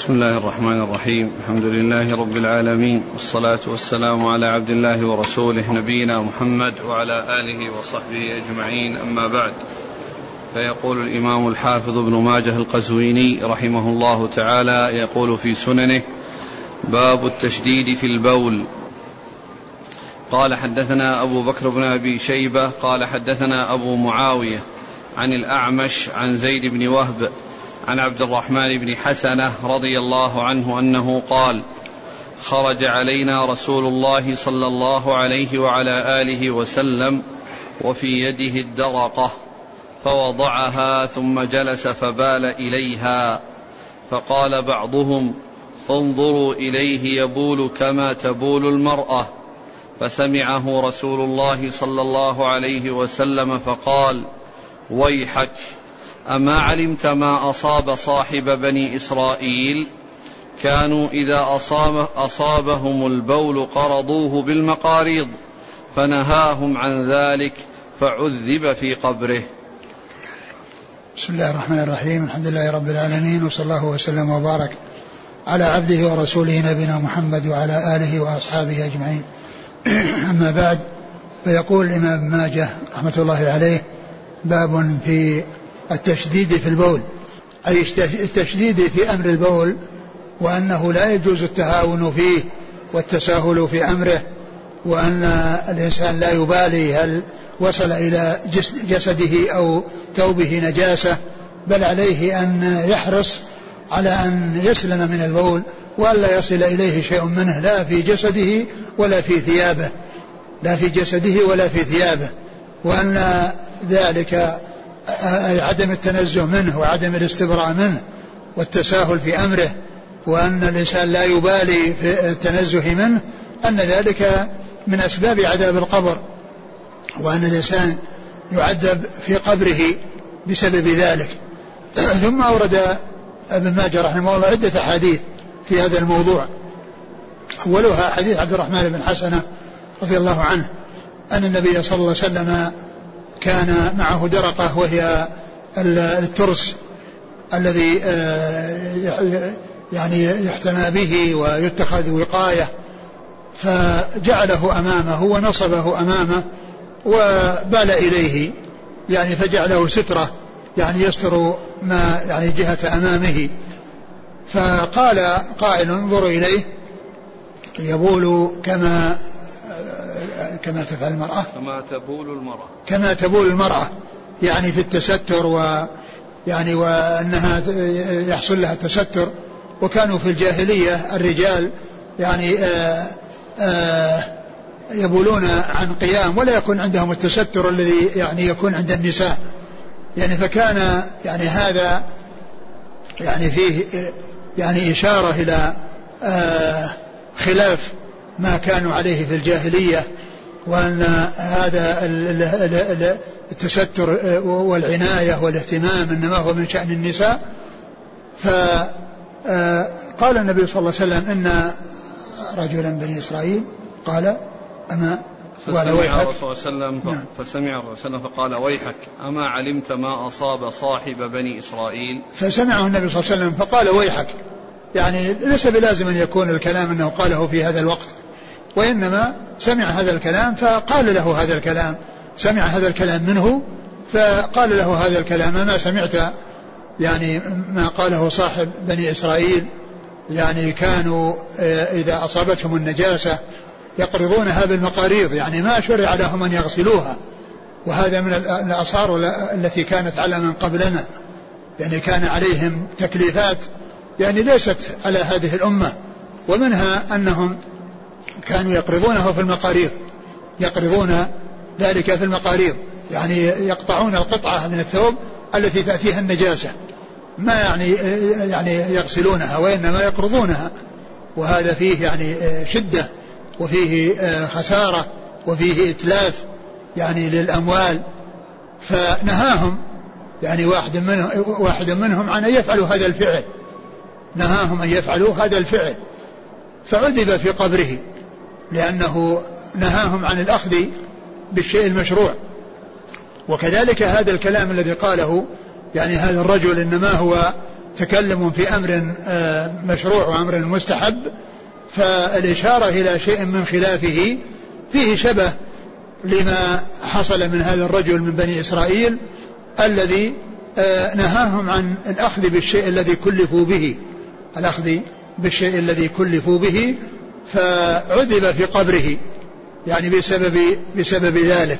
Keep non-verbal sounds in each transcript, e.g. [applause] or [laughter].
بسم الله الرحمن الرحيم. الحمد لله رب العالمين والصلاة والسلام على عبد الله ورسوله نبينا محمد وعلى آله وصحبه أجمعين. أما بعد فيقول الإمام الحافظ ابن ماجه القزويني رحمه الله تعالى يقول في سننه باب التشديد في البول. قال حدثنا أبو بكر بن أبي شيبة قال حدثنا أبو معاوية عن الأعمش عن زيد بن وهب عن عبد الرحمن بن حسنة رضي الله عنه أنه قال خرج علينا رسول الله صلى الله عليه وعلى آله وسلم وفي يده الدرقة فوضعها ثم جلس فبال إليها فقال بعضهم انظروا إليه يبول كما تبول المرأة فسمعه رسول الله صلى الله عليه وسلم فقال ويحك. أما علمت ما أصاب صاحب بني إسرائيل؟ كانوا إذا أصاب أصابهم البول قرضوه بالمقاريض فنهاهم عن ذلك فعذب في قبره. بسم الله الرحمن الرحيم. الحمد لله رب العالمين وصلى الله وسلم وبارك على عبده ورسوله نبينا محمد وعلى آله وأصحابه أجمعين. [clears throat] أما بعد فيقول الإمام ماجه رحمة الله عليه باب في التشديد في البول أي التشديد في أمر البول وأنه لا يجوز التهاون فيه والتساهل في أمره وأن الإنسان لا يبالي هل وصل إلى جسده أو ثوبه نجاسة بل عليه أن يحرص على أن يسلم من البول وألا يصل إليه شيء منه لا في جسده ولا في ثيابه لا في جسده ولا في ثيابه وأن ذلك عدم التنزه منه وعدم الاستبراء منه والتساهل في أمره وأن الإنسان لا يبالي في التنزه منه أن ذلك من أسباب عذاب القبر وأن الإنسان يعذب في قبره بسبب ذلك. [clears throat] ثم أورد ابن ماجه رحمه الله عدة أحاديث في هذا الموضوع. أولها حديث عبد الرحمن بن حسنة رضي الله عنه أن النبي صلى الله عليه وسلم كان معه درقة وهي الترس الذي آه، يعني يحتمى به ويتخذ وقاية. فجعله أمامه ونصبه أمامه وبال إليه يعني فجعله سترة يعني يستر ما يعني جهة أمامه. فقال قائل انظروا إليه يبول كما كما تفعل المرأة. كما تبول المرأة. كما تبول المرأة. يعني في التستر و يعني وأنها يحصل لها التستر. وكانوا في الجاهلية الرجال يعني آآ آآ يبولون عن قيام ولا يكون عندهم التستر الذي يعني يكون عند النساء. يعني فكان يعني هذا يعني فيه يعني إشارة إلى خلاف ما كانوا عليه في الجاهلية. وأن هذا التستر والعناية والاهتمام إنما هو من شأن النساء. فقال النبي صلى الله عليه وسلم إن رجلا بني إسرائيل قال أما قال ويحك؟ الرسول صلى الله عليه وسلم نعم. فسمع الرسول صلى الله عليه وسلم فقال ويحك أما علمت ما أصاب صاحب بني إسرائيل؟ فسمعه النبي صلى الله عليه وسلم فقال ويحك. يعني ليس بلازم أن يكون الكلام أنه قاله في هذا الوقت. وإنما سمع هذا الكلام فقال له هذا الكلام. سمع هذا الكلام منه فقال له هذا الكلام. ما سمعت يعني ما قاله صاحب بني إسرائيل يعني كانوا آه، إذا أصابتهم النجاسة يقرضونها بالمقاريض يعني ما شرع لهم أن يغسلوها. وهذا من الآثار التي كانت على من قبلنا. يعني كان عليهم تكليفات يعني ليست على هذه الأمة. ومنها أنهم كانوا يقرضونه في المقاريض. يقرضون ذلك في المقاريض. يعني يقطعون القطعة من الثوب التي تأتيها النجاسة. ما يعني يعني يغسلونها وإنما يقرضونها. وهذا فيه يعني شدة وفيه خسارة وفيه إتلاف يعني للأموال. فنهاهم يعني واحد منهم واحد منهم عن أن يفعلوا هذا الفعل. نهاهم أن يفعلوا هذا الفعل. فعذب في قبره لأنه نهاهم عن الأخذ بالشيء المشروع. وكذلك هذا الكلام الذي قاله يعني هذا الرجل إنما هو تكلم في أمر آه، مشروع وأمر مستحب فالإشارة إلى شيء من خلافه فيه شبه لما حصل من هذا الرجل من بني إسرائيل الذي آه، نهاهم عن الأخذ بالشيء الذي كلفوا به الأخذ بالشيء الذي كلفوا به فعذب في قبره يعني بسبب بسبب ذلك.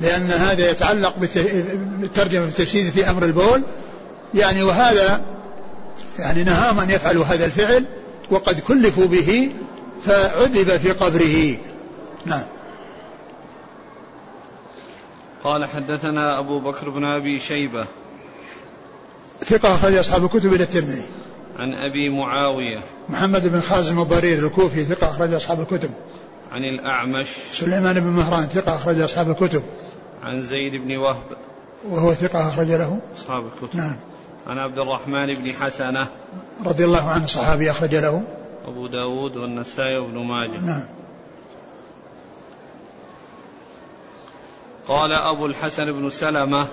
لأن هذا يتعلق بالترجمة في التفسير في أمر البول. يعني وهذا يعني نهاهم أن يفعلوا هذا الفعل وقد كلفوا به فعذب في قبره. نعم. قال حدثنا أبو بكر بن أبي شيبة. ثقة أخرج أصحاب الكتب إلى الترمذي. عن أبي معاوية محمد بن خازم الضرير الكوفي ثقة أخرج أصحاب الكتب. عن الأعمش سليمان بن مهران ثقة أخرج أصحاب الكتب. عن زيد بن وهب وهو ثقة أخرج له. أصحاب الكتب. نعم. عن عبد الرحمن بن حسنة رضي الله عنه صحابي أخرج له. أبو داود والنسائي وابن ماجه. نعم. قال أبو الحسن بن سلمة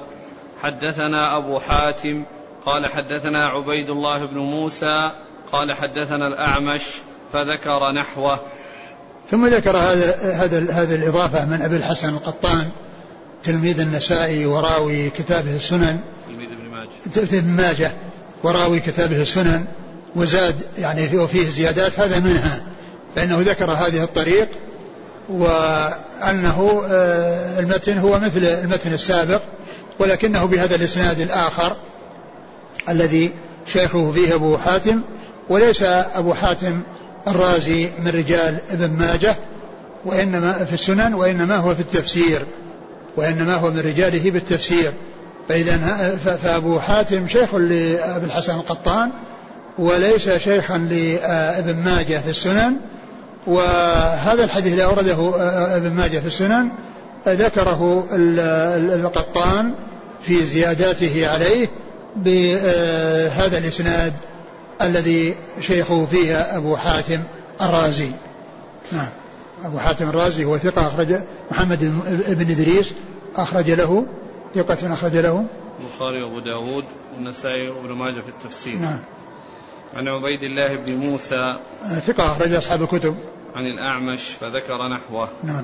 حدثنا أبو حاتم قال حدثنا عبيد الله بن موسى قال حدثنا الأعمش فذكر نحوه. ثم ذكر هذا هذا هذه الإضافة من أبي الحسن القطان تلميذ النسائي وراوي كتابه السنن. تلميذ ابن ماجه. ابن ماجه وراوي كتابه السنن. وزاد يعني وفيه زيادات هذا منها فإنه ذكر هذه الطريق وأنه آه، المتن هو مثل المتن السابق ولكنه بهذا الإسناد الآخر. الذي شيخه فيه أبو حاتم وليس أبو حاتم الرازي من رجال ابن ماجه وإنما في السنن وإنما هو في التفسير وإنما هو من رجاله بالتفسير. فإذا فأبو حاتم شيخ لأبي الحسن القطان وليس شيخا لابن ماجه في السنن. وهذا الحديث الذي أورده ابن ماجه في السنن ذكره القطان في زياداته عليه بهذا الإسناد الذي شيخه فيه أبو حاتم الرازي. نعم. أبو حاتم الرازي هو ثقة أخرج محمد بن إدريس أخرج له ثقة أخرج له. البخاري وأبو داود والنسائي وابن ماجه في التفسير. نعم. عن عبيد الله بن موسى ثقة أخرج أصحاب الكتب. عن الأعمش فذكر نحوه. نعم.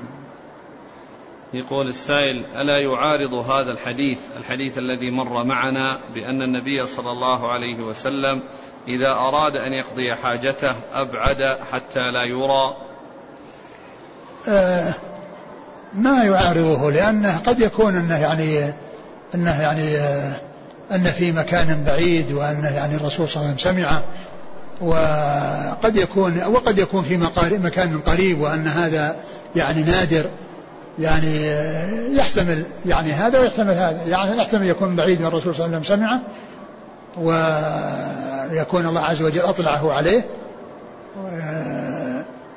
يقول السائل ألا يعارض هذا الحديث الحديث الذي مر معنا بأن النبي صلى الله عليه وسلم إذا أراد أن يقضي حاجته أبعد حتى لا يرى؟ آه ما يعارضه لأنه قد يكون أنه يعني أنه يعني آه أن في مكان بعيد وأنه يعني الرسول صلى الله عليه وسلم سمعه. وقد يكون وقد يكون في مكان قريب وأن هذا يعني نادر. يعني يحتمل يعني هذا ويحتمل هذا يعني يحتمل يكون بعيد من الرسول صلى الله عليه وسلم سمعه ويكون الله عز وجل أطلعه عليه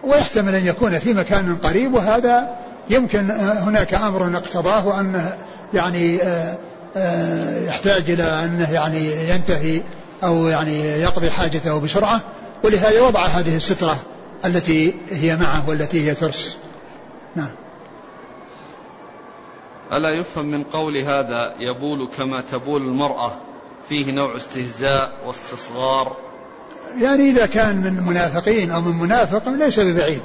ويحتمل أن يكون في مكان قريب وهذا يمكن هناك أمر اقتضاه وأنه يعني يحتاج إلى أنه يعني ينتهي أو يعني يقضي حاجته بسرعة ولهذا وضع هذه السترة التي هي معه والتي هي ترس. نعم. ألا يفهم من قول هذا يبول كما تبول المرأة فيه نوع استهزاء واستصغار؟ يعني إذا كان من منافقين أو من منافق ليس ببعيد.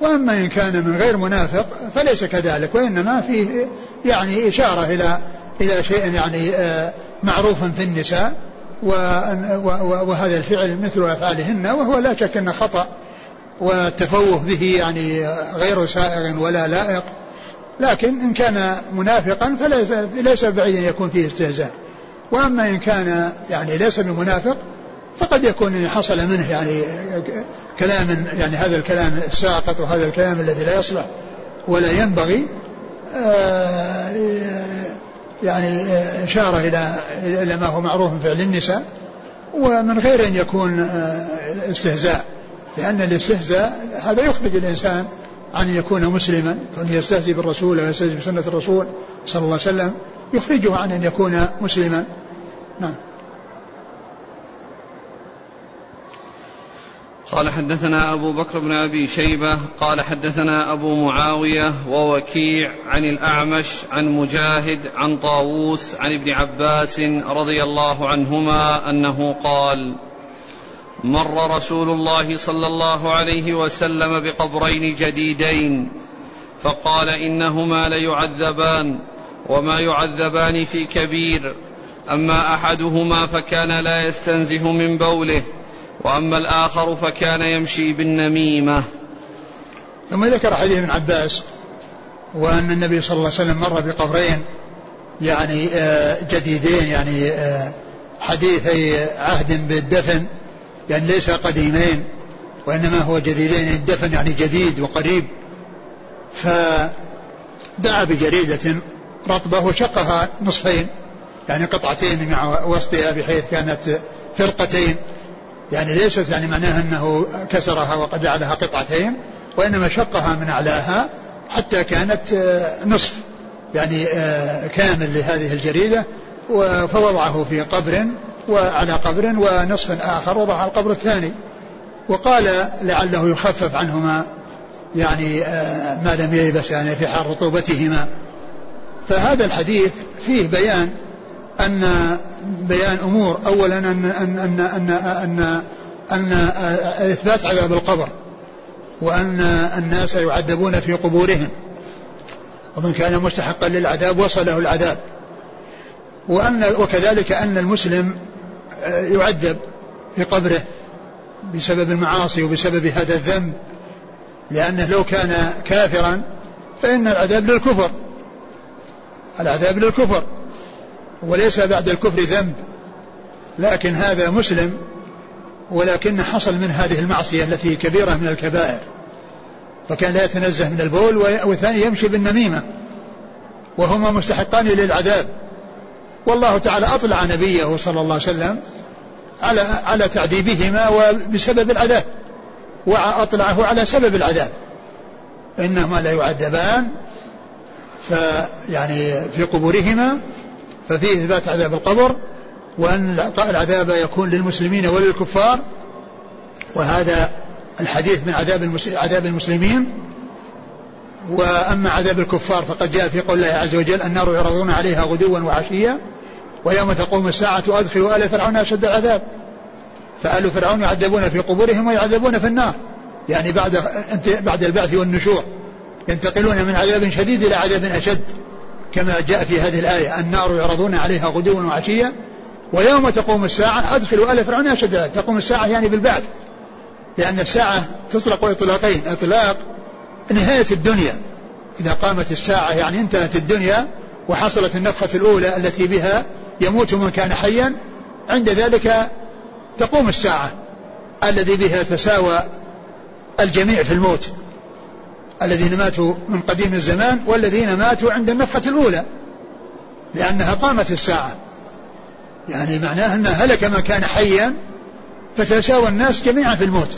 وأما إن كان من غير منافق فليس كذلك وإنما فيه يعني إشارة إلى إلى شيء يعني آه، معروف في النساء وهذا الفعل مثل أفعالهن وهو لا شك أنه خطأ والتفوه به يعني غير سائغ ولا لائق. لكن إن كان منافقا فليس ليس بعيد أن يكون فيه استهزاء. وأما إن كان يعني ليس بمنافق فقد يكون إن حصل منه يعني كلام يعني هذا الكلام الساقط وهذا الكلام الذي لا يصلح ولا ينبغي آه، يعني إشارة إلى إلى ما هو معروف من فعل النساء. ومن غير أن يكون آه، استهزاء لأن الاستهزاء هذا يخرج الإنسان أن يكون مسلما كون يستهزئ بالرسول ويستهزئ بسنة الرسول صلى الله عليه وسلم يخرجه عن أن يكون مسلما. نعم. قال حدثنا أبو بكر بن أبي شيبة قال حدثنا أبو معاوية ووكيع عن الأعمش عن مجاهد عن طاووس عن ابن عباس رضي الله عنهما أنه قال مر رسول الله صلى الله عليه وسلم بقبرين جديدين فقال إنهما ليعذبان وما يعذبان في كبير أما أحدهما فكان لا يستنزه من بوله وأما الآخر فكان يمشي بالنميمة. ثم ذكر حديث ابن عباس وأن النبي صلى الله عليه وسلم مر بقبرين يعني آه، جديدين يعني آه، حديثي عهد بالدفن يعني ليس قديمين وإنما هو جديدين الدفن يعني جديد وقريب. فدعا بجريدة رطبة وشقها نصفين يعني قطعتين مع وسطها بحيث كانت فرقتين. يعني ليست يعني معناها أنه كسرها وقد جعلها قطعتين وإنما شقها من أعلاها حتى كانت نصف يعني كامل لهذه الجريدة فوضعه في قبر وعلى قبر ونصف آخر وضع على القبر الثاني. وقال لعله يخفف عنهما يعني آه، ما لم ييبس يعني في حال رطوبتهما. فهذا الحديث فيه بيان أن بيان أمور. أولا أن أن أن أن أن, أن إثبات عذاب القبر وأن الناس يعذبون في قبورهم. ومن كان مستحقا للعذاب وصله العذاب. وأن وكذلك أن المسلم آه، يعذب في قبره بسبب المعاصي وبسبب هذا الذنب لأنه لو كان كافرا فإن العذاب للكفر. العذاب للكفر وليس بعد الكفر ذنب. لكن هذا مسلم ولكن حصل من هذه المعصية التي كبيرة من الكبائر. فكان لا يتنزه من البول والثاني يمشي بالنميمة وهما مستحقان للعذاب. والله تعالى أطلع نبيه صلى الله عليه وسلم على على تعذيبهما وبسبب العذاب وأطلعه على سبب العذاب إنهما لا يعذبان فيعني في قبورهما ففيه إثبات عذاب القبر وأن العذاب يكون للمسلمين وللكفار. وهذا الحديث من عذاب عذاب المسلمين. وأما عذاب الكفار فقد جاء في قول الله عز وجل النار يعرضون عليها غدوا وعشيا. ويوم تقوم الساعة أدخلوا آل فرعون أشد العذاب. فآل فرعون يعذبون في قبورهم ويعذبون في النار. يعني بعد بعد البعث والنشور. ينتقلون من عذاب شديد إلى عذاب أشد. كما جاء في هذه الآية. النار يعرضون عليها غدوا وعشيا. ويوم تقوم الساعة أدخلوا آل فرعون أشد تقوم الساعة يعني بالبعث. لأن الساعة تطلق إطلاقين إطلاق نهاية الدنيا. إذا قامت الساعة يعني انتهت الدنيا وحصلت النفخة الأولى التي بها يموت من كان حيا عند ذلك تقوم الساعة الذي بها تساوى الجميع في الموت. الذين ماتوا من قديم الزمان والذين ماتوا عند النفخة الأولى لأنها قامت الساعة. يعني معناه أن هلك من كان حيا فتساوى الناس جميعا في الموت.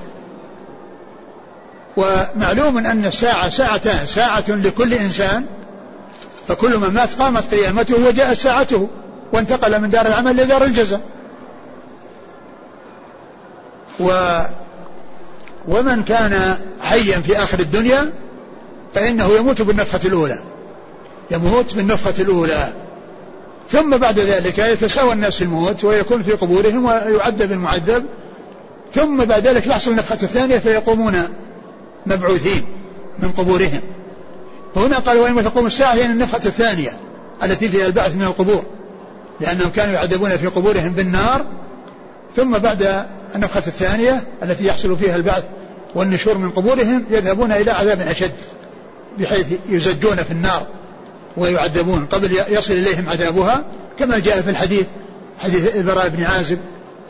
ومعلوم أن الساعة ساعتان ساعة لكل إنسان فكل من مات قامت قيامته وجاءت ساعته. وانتقل من دار العمل لدار الجزاء. و ومن كان حيا في آخر الدنيا فإنه يموت بالنفخة الأولى. يموت بالنفخة الأولى. ثم بعد ذلك يتساوى الناس الموت ويكون في قبورهم ويعذب المعذب. ثم بعد ذلك يحصل النفخة الثانية فيقومون مبعوثين من قبورهم. فهنا قال وإنما تقوم الساعة يعني النفخة الثانية التي فيها البعث من القبور. لأنهم كانوا يعذبون في قبورهم بالنار ثم بعد النفخة الثانية التي يحصل فيها البعث والنشور من قبورهم يذهبون إلى عذاب أشد بحيث يزجون في النار ويعذبون قبل يصل إليهم عذابها كما جاء في الحديث حديث البراء بن عازب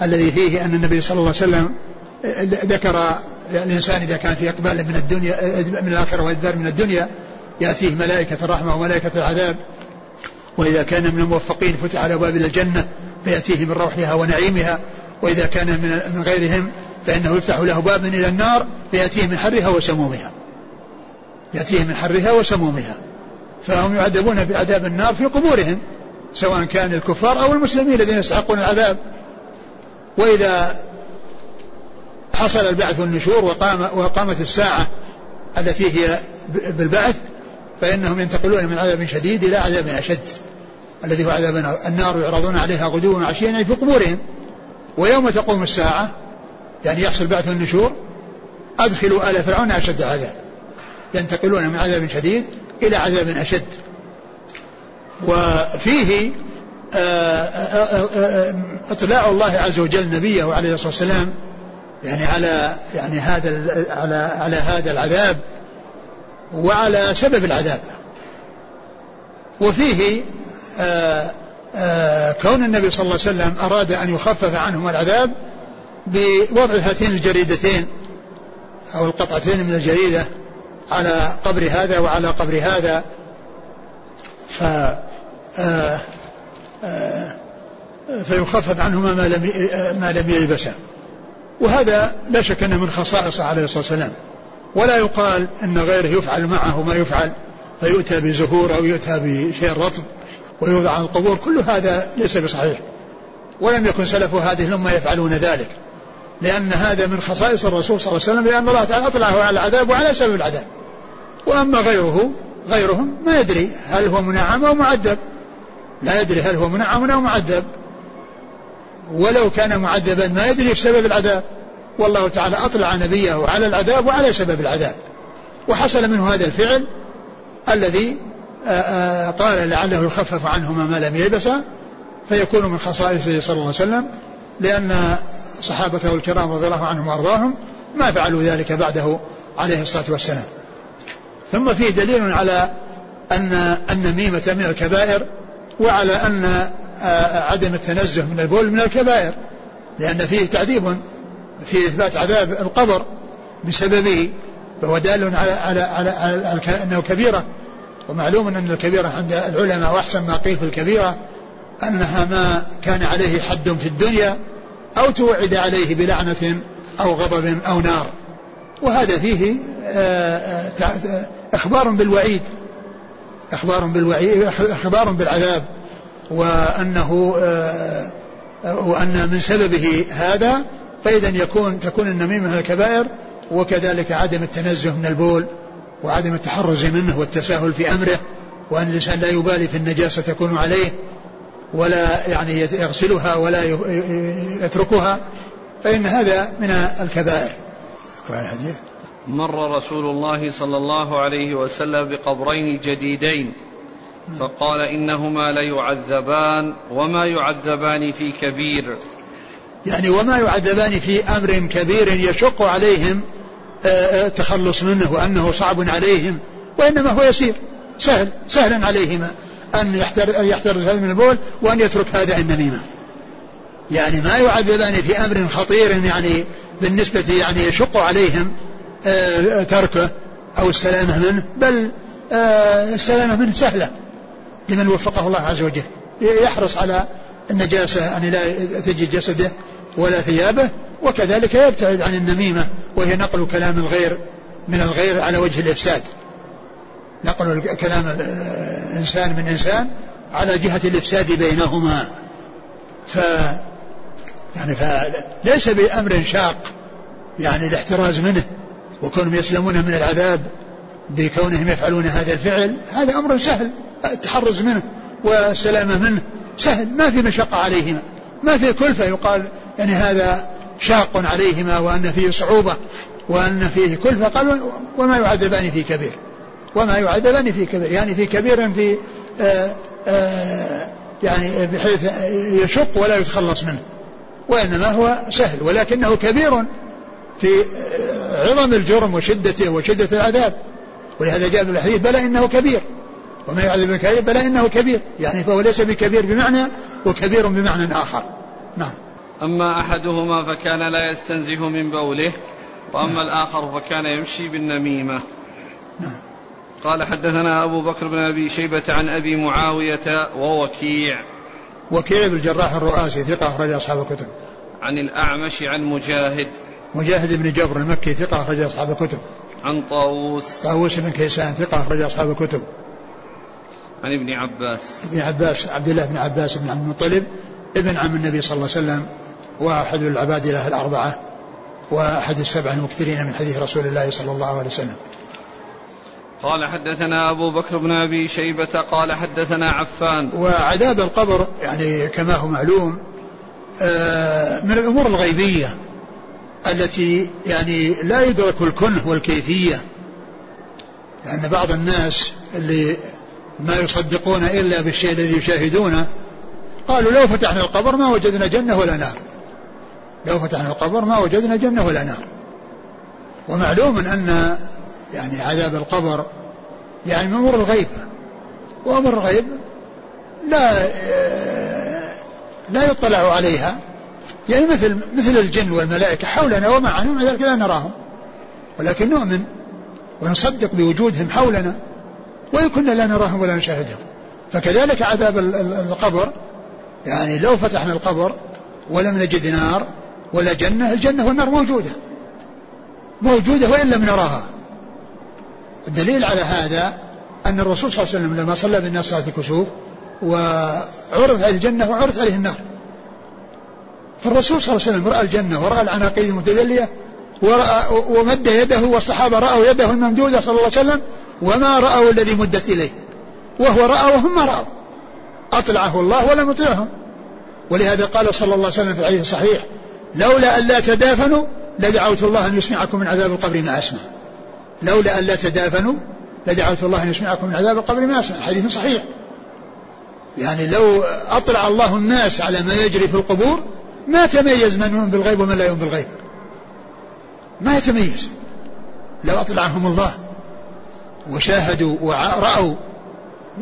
الذي فيه أن النبي صلى الله عليه وسلم ذكر الإنسان إذا كان في إقبال من الدنيا من الآخرة وإدبار من الدنيا يأتيه ملائكة الرحمة وملائكة العذاب وإذا كان من الموفقين فتح على أبواب الجنة فيأتيه من روحها ونعيمها وإذا كان من من غيرهم فإنه يفتح له باب إلى النار فيأتيه من حرها وسمومها. يأتيه من حرها وسمومها. فهم يعذبون بعذاب النار في قبورهم سواء كان الكفار أو المسلمين الذين يستحقون العذاب. وإذا حصل البعث والنشور وقام وقامت الساعة التي هي بالبعث فإنهم ينتقلون من عذاب شديد إلى عذاب أشد. الذي هو عذاب النار. يعرضون عليها غدوا وعشيا يعني في قبورهم. ويوم تقوم الساعة يعني يحصل بعث النشور أدخلوا آل فرعون أشد عذاب. ينتقلون من عذاب شديد إلى عذاب أشد. وفيه آه، آه، آه، اطلاع الله عز وجل نبيه عليه الصلاة والسلام يعني على يعني هذا على على هذا العذاب وعلى سبب العذاب. وفيه كون النبي صلى الله عليه وسلم أراد أن يخفف عنهم العذاب بوضع هاتين الجريدتين أو القطعتين من الجريدة على قبر هذا وعلى قبر هذا. ف آآ فيخفف عنهما ما لم ما لم يلبسا. وهذا لا شك أنه من خصائصه عليه الصلاة والسلام. ولا يقال إن غيره يفعل معه ما يفعل فيؤتى بزهور أو يؤتى بشيء رطب. ويوضع على القبور كل هذا ليس بصحيح. ولم يكن سلف هذه الأمة يفعلون ذلك لأن هذا من خصائص الرسول صلى الله عليه وسلم لأن الله تعالى اطلعه على العذاب وعلى سبب العذاب. وأما غيره غيرهم ما يدري هل هو منعم أو معذب. لا يدري هل هو منعم أو معذب. ولو كان معذبا ما يدري في سبب العذاب. والله تعالى أطلع نبيه على العذاب وعلى سبب العذاب. وحصل منه هذا الفعل الذي قال لعله يخفف عنهما ما لم يلبسا فيكون من خصائصه صلى الله عليه وسلم لأن صحابته الكرام رضي الله عنهم وأرضاهم ما فعلوا ذلك بعده عليه الصلاة والسلام. ثم فيه دليل على أن النميمة من الكبائر وعلى أن عدم التنزه من البول من الكبائر لأن فيه تعذيب في إثبات عذاب القبر بسببه فهو دال على على على, على, على أنه كبيرة. ومعلوم أن الكبيرة عند العلماء وأحسن ما قيل في الكبيرة أنها ما كان عليه حد في الدنيا أو توعد عليه بلعنة أو غضب أو نار. وهذا فيه آه، آه، إخبار بالوعيد. إخبار بالوعيد إخبار بالعذاب. وأنه آه، وأن من سببه هذا فإذا يكون تكون النميمة من الكبائر وكذلك عدم التنزه من البول. وعدم التحرز منه والتساهل في أمره وأن الإنسان لا يبالي في النجاسة تكون عليه ولا يعني يغسلها ولا يتركها فإن هذا من الكبائر. مر رسول الله صلى الله عليه وسلم بقبرين جديدين فقال إنهما ليعذبان وما يعذبان في كبير. يعني وما يعذبان في أمر كبير يشق عليهم التخلص آه، آه، منه وأنه صعب عليهم وإنما هو يسير. سهل سهل عليهما. أن يحترز هذا من البول وأن يترك هذا النميمة يعني ما يعذبان في أمر خطير يعني بالنسبة يعني يشق عليهم آه، تركه أو السلامة منه بل السلامة منه سهلة لمن وفقه الله عز وجل. يحرص على النجاسة أن لا تجي جسده ولا ثيابه وكذلك يبتعد عن النميمة وهي نقل كلام الغير من الغير على وجه الإفساد. نقل كلام إنسان من إنسان على جهة الإفساد بينهما. ف يعني فليس بأمر شاق يعني الاحتراز منه وكونهم يسلمون من العذاب بكونهم يفعلون هذا الفعل هذا أمر سهل التحرز منه والسلامة منه سهل ما في مشقة عليهما. ما في كلفة يقال يعني هذا شاق عليهما وأن فيه صعوبة وأن فيه كلفة قال وما يعذبان في كبير وما يعذبان في كبير. يعني في كبير في آه، آه، يعني بحيث يشق ولا يتخلص منه وإنما هو سهل ولكنه كبير في عظم الجرم وشدته وشدة العذاب. ولهذا جاء في الحديث بلى إنه كبير. وما يعذب بلى إنه كبير. يعني فهو ليس بكبير بمعنى وكبير بمعنى آخر. نعم. أما أحدهما فكان لا يستنزه من بوله وأما. الآخر فكان يمشي بالنميمة. قال حدثنا أبو بكر بن أبي شيبة عن أبي معاوية ووكيع. وكيع بن الجراح الرؤاسي ثقة أخرج أصحاب الكتب. عن الأعمش عن مجاهد. مجاهد بن جبر المكي ثقة أخرج أصحاب الكتب. عن طاووس. طاووس بن كيسان ثقة أخرج أصحاب الكتب. عن ابن عباس. ابن عباس عبد الله بن عباس بن عبد المطلب ابن عم النبي صلى الله عليه وسلم وأحد العباد له الأربعة وأحد السبع المكثرين من حديث رسول الله صلى الله عليه وسلم. قال حدثنا أبو بكر بن أبي شيبة قال حدثنا عفان. وعذاب القبر يعني كما هو معلوم آه، من الأمور الغيبية التي يعني لا يدرك الكنه والكيفية لأن بعض الناس اللي ما يصدقون إلا بالشيء الذي يشاهدونه قالوا لو فتحنا القبر ما وجدنا جنة ولا نار. لو فتحنا القبر ما وجدنا جنة ولا نار. ومعلوم أن يعني عذاب القبر يعني من أمور الغيب. وأمر الغيب لا لا يطلع عليها. يعني مثل مثل الجن والملائكة حولنا ومعنا ومع ذلك لا نراهم. ولكن نؤمن ونصدق بوجودهم حولنا وإن كنا لا نراهم ولا نشاهدهم. فكذلك عذاب القبر. يعني لو فتحنا القبر ولم نجد نار ولا جنة؟ الجنة والنار موجودة. موجودة وإن لم نراها. الدليل على هذا أن الرسول صلى الله عليه وسلم لما صلى بالناس صلاة الكسوف وعرض عليه الجنة وعرض عليه النار. فالرسول صلى الله عليه وسلم رأى الجنة ورأى العناقيد المتدلية ورأى ومد يده والصحابة رأوا يده الممدودة صلى الله عليه وسلم وما رأوا الذي مدت إليه. وهو رأى وهم ما رأوا. أطلعه الله ولم يطلعهم ولهذا قال صلى الله عليه وسلم في الحديث الصحيح لولا أن لا تدافنوا لدعوت الله أن يسمعكم من عذاب القبر ما أسمع. لولا أن لا تدافنوا لدعوت الله أن يسمعكم من عذاب القبر ما أسمع. حديث صحيح. يعني لو أطلع الله الناس على ما يجري في القبور ما تميز من يؤمن بالغيب ومن لا يؤمن بالغيب. ما يتميز. لو أطلعهم الله وشاهدوا ورأوا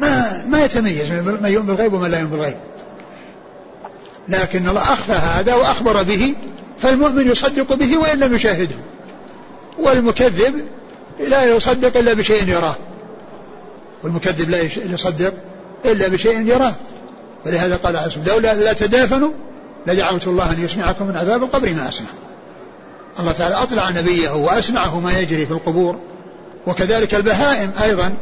ما ما يتميز من يؤمن بالغيب ومن لا يؤمن بالغيب. لكن الله أخفى هذا وأخبر به فالمؤمن يصدق به وإن لم يشاهده. والمكذب لا يصدق إلا بشيء يراه. والمكذب لا يصدق إلا بشيء يراه. ولهذا قال عز وجل لولا لا تدافنوا لدعوت الله أن يسمعكم من عذاب القبر ما أسمع. الله تعالى أطلع نبيه وأسمعه ما يجري في القبور. وكذلك البهائم أيضا.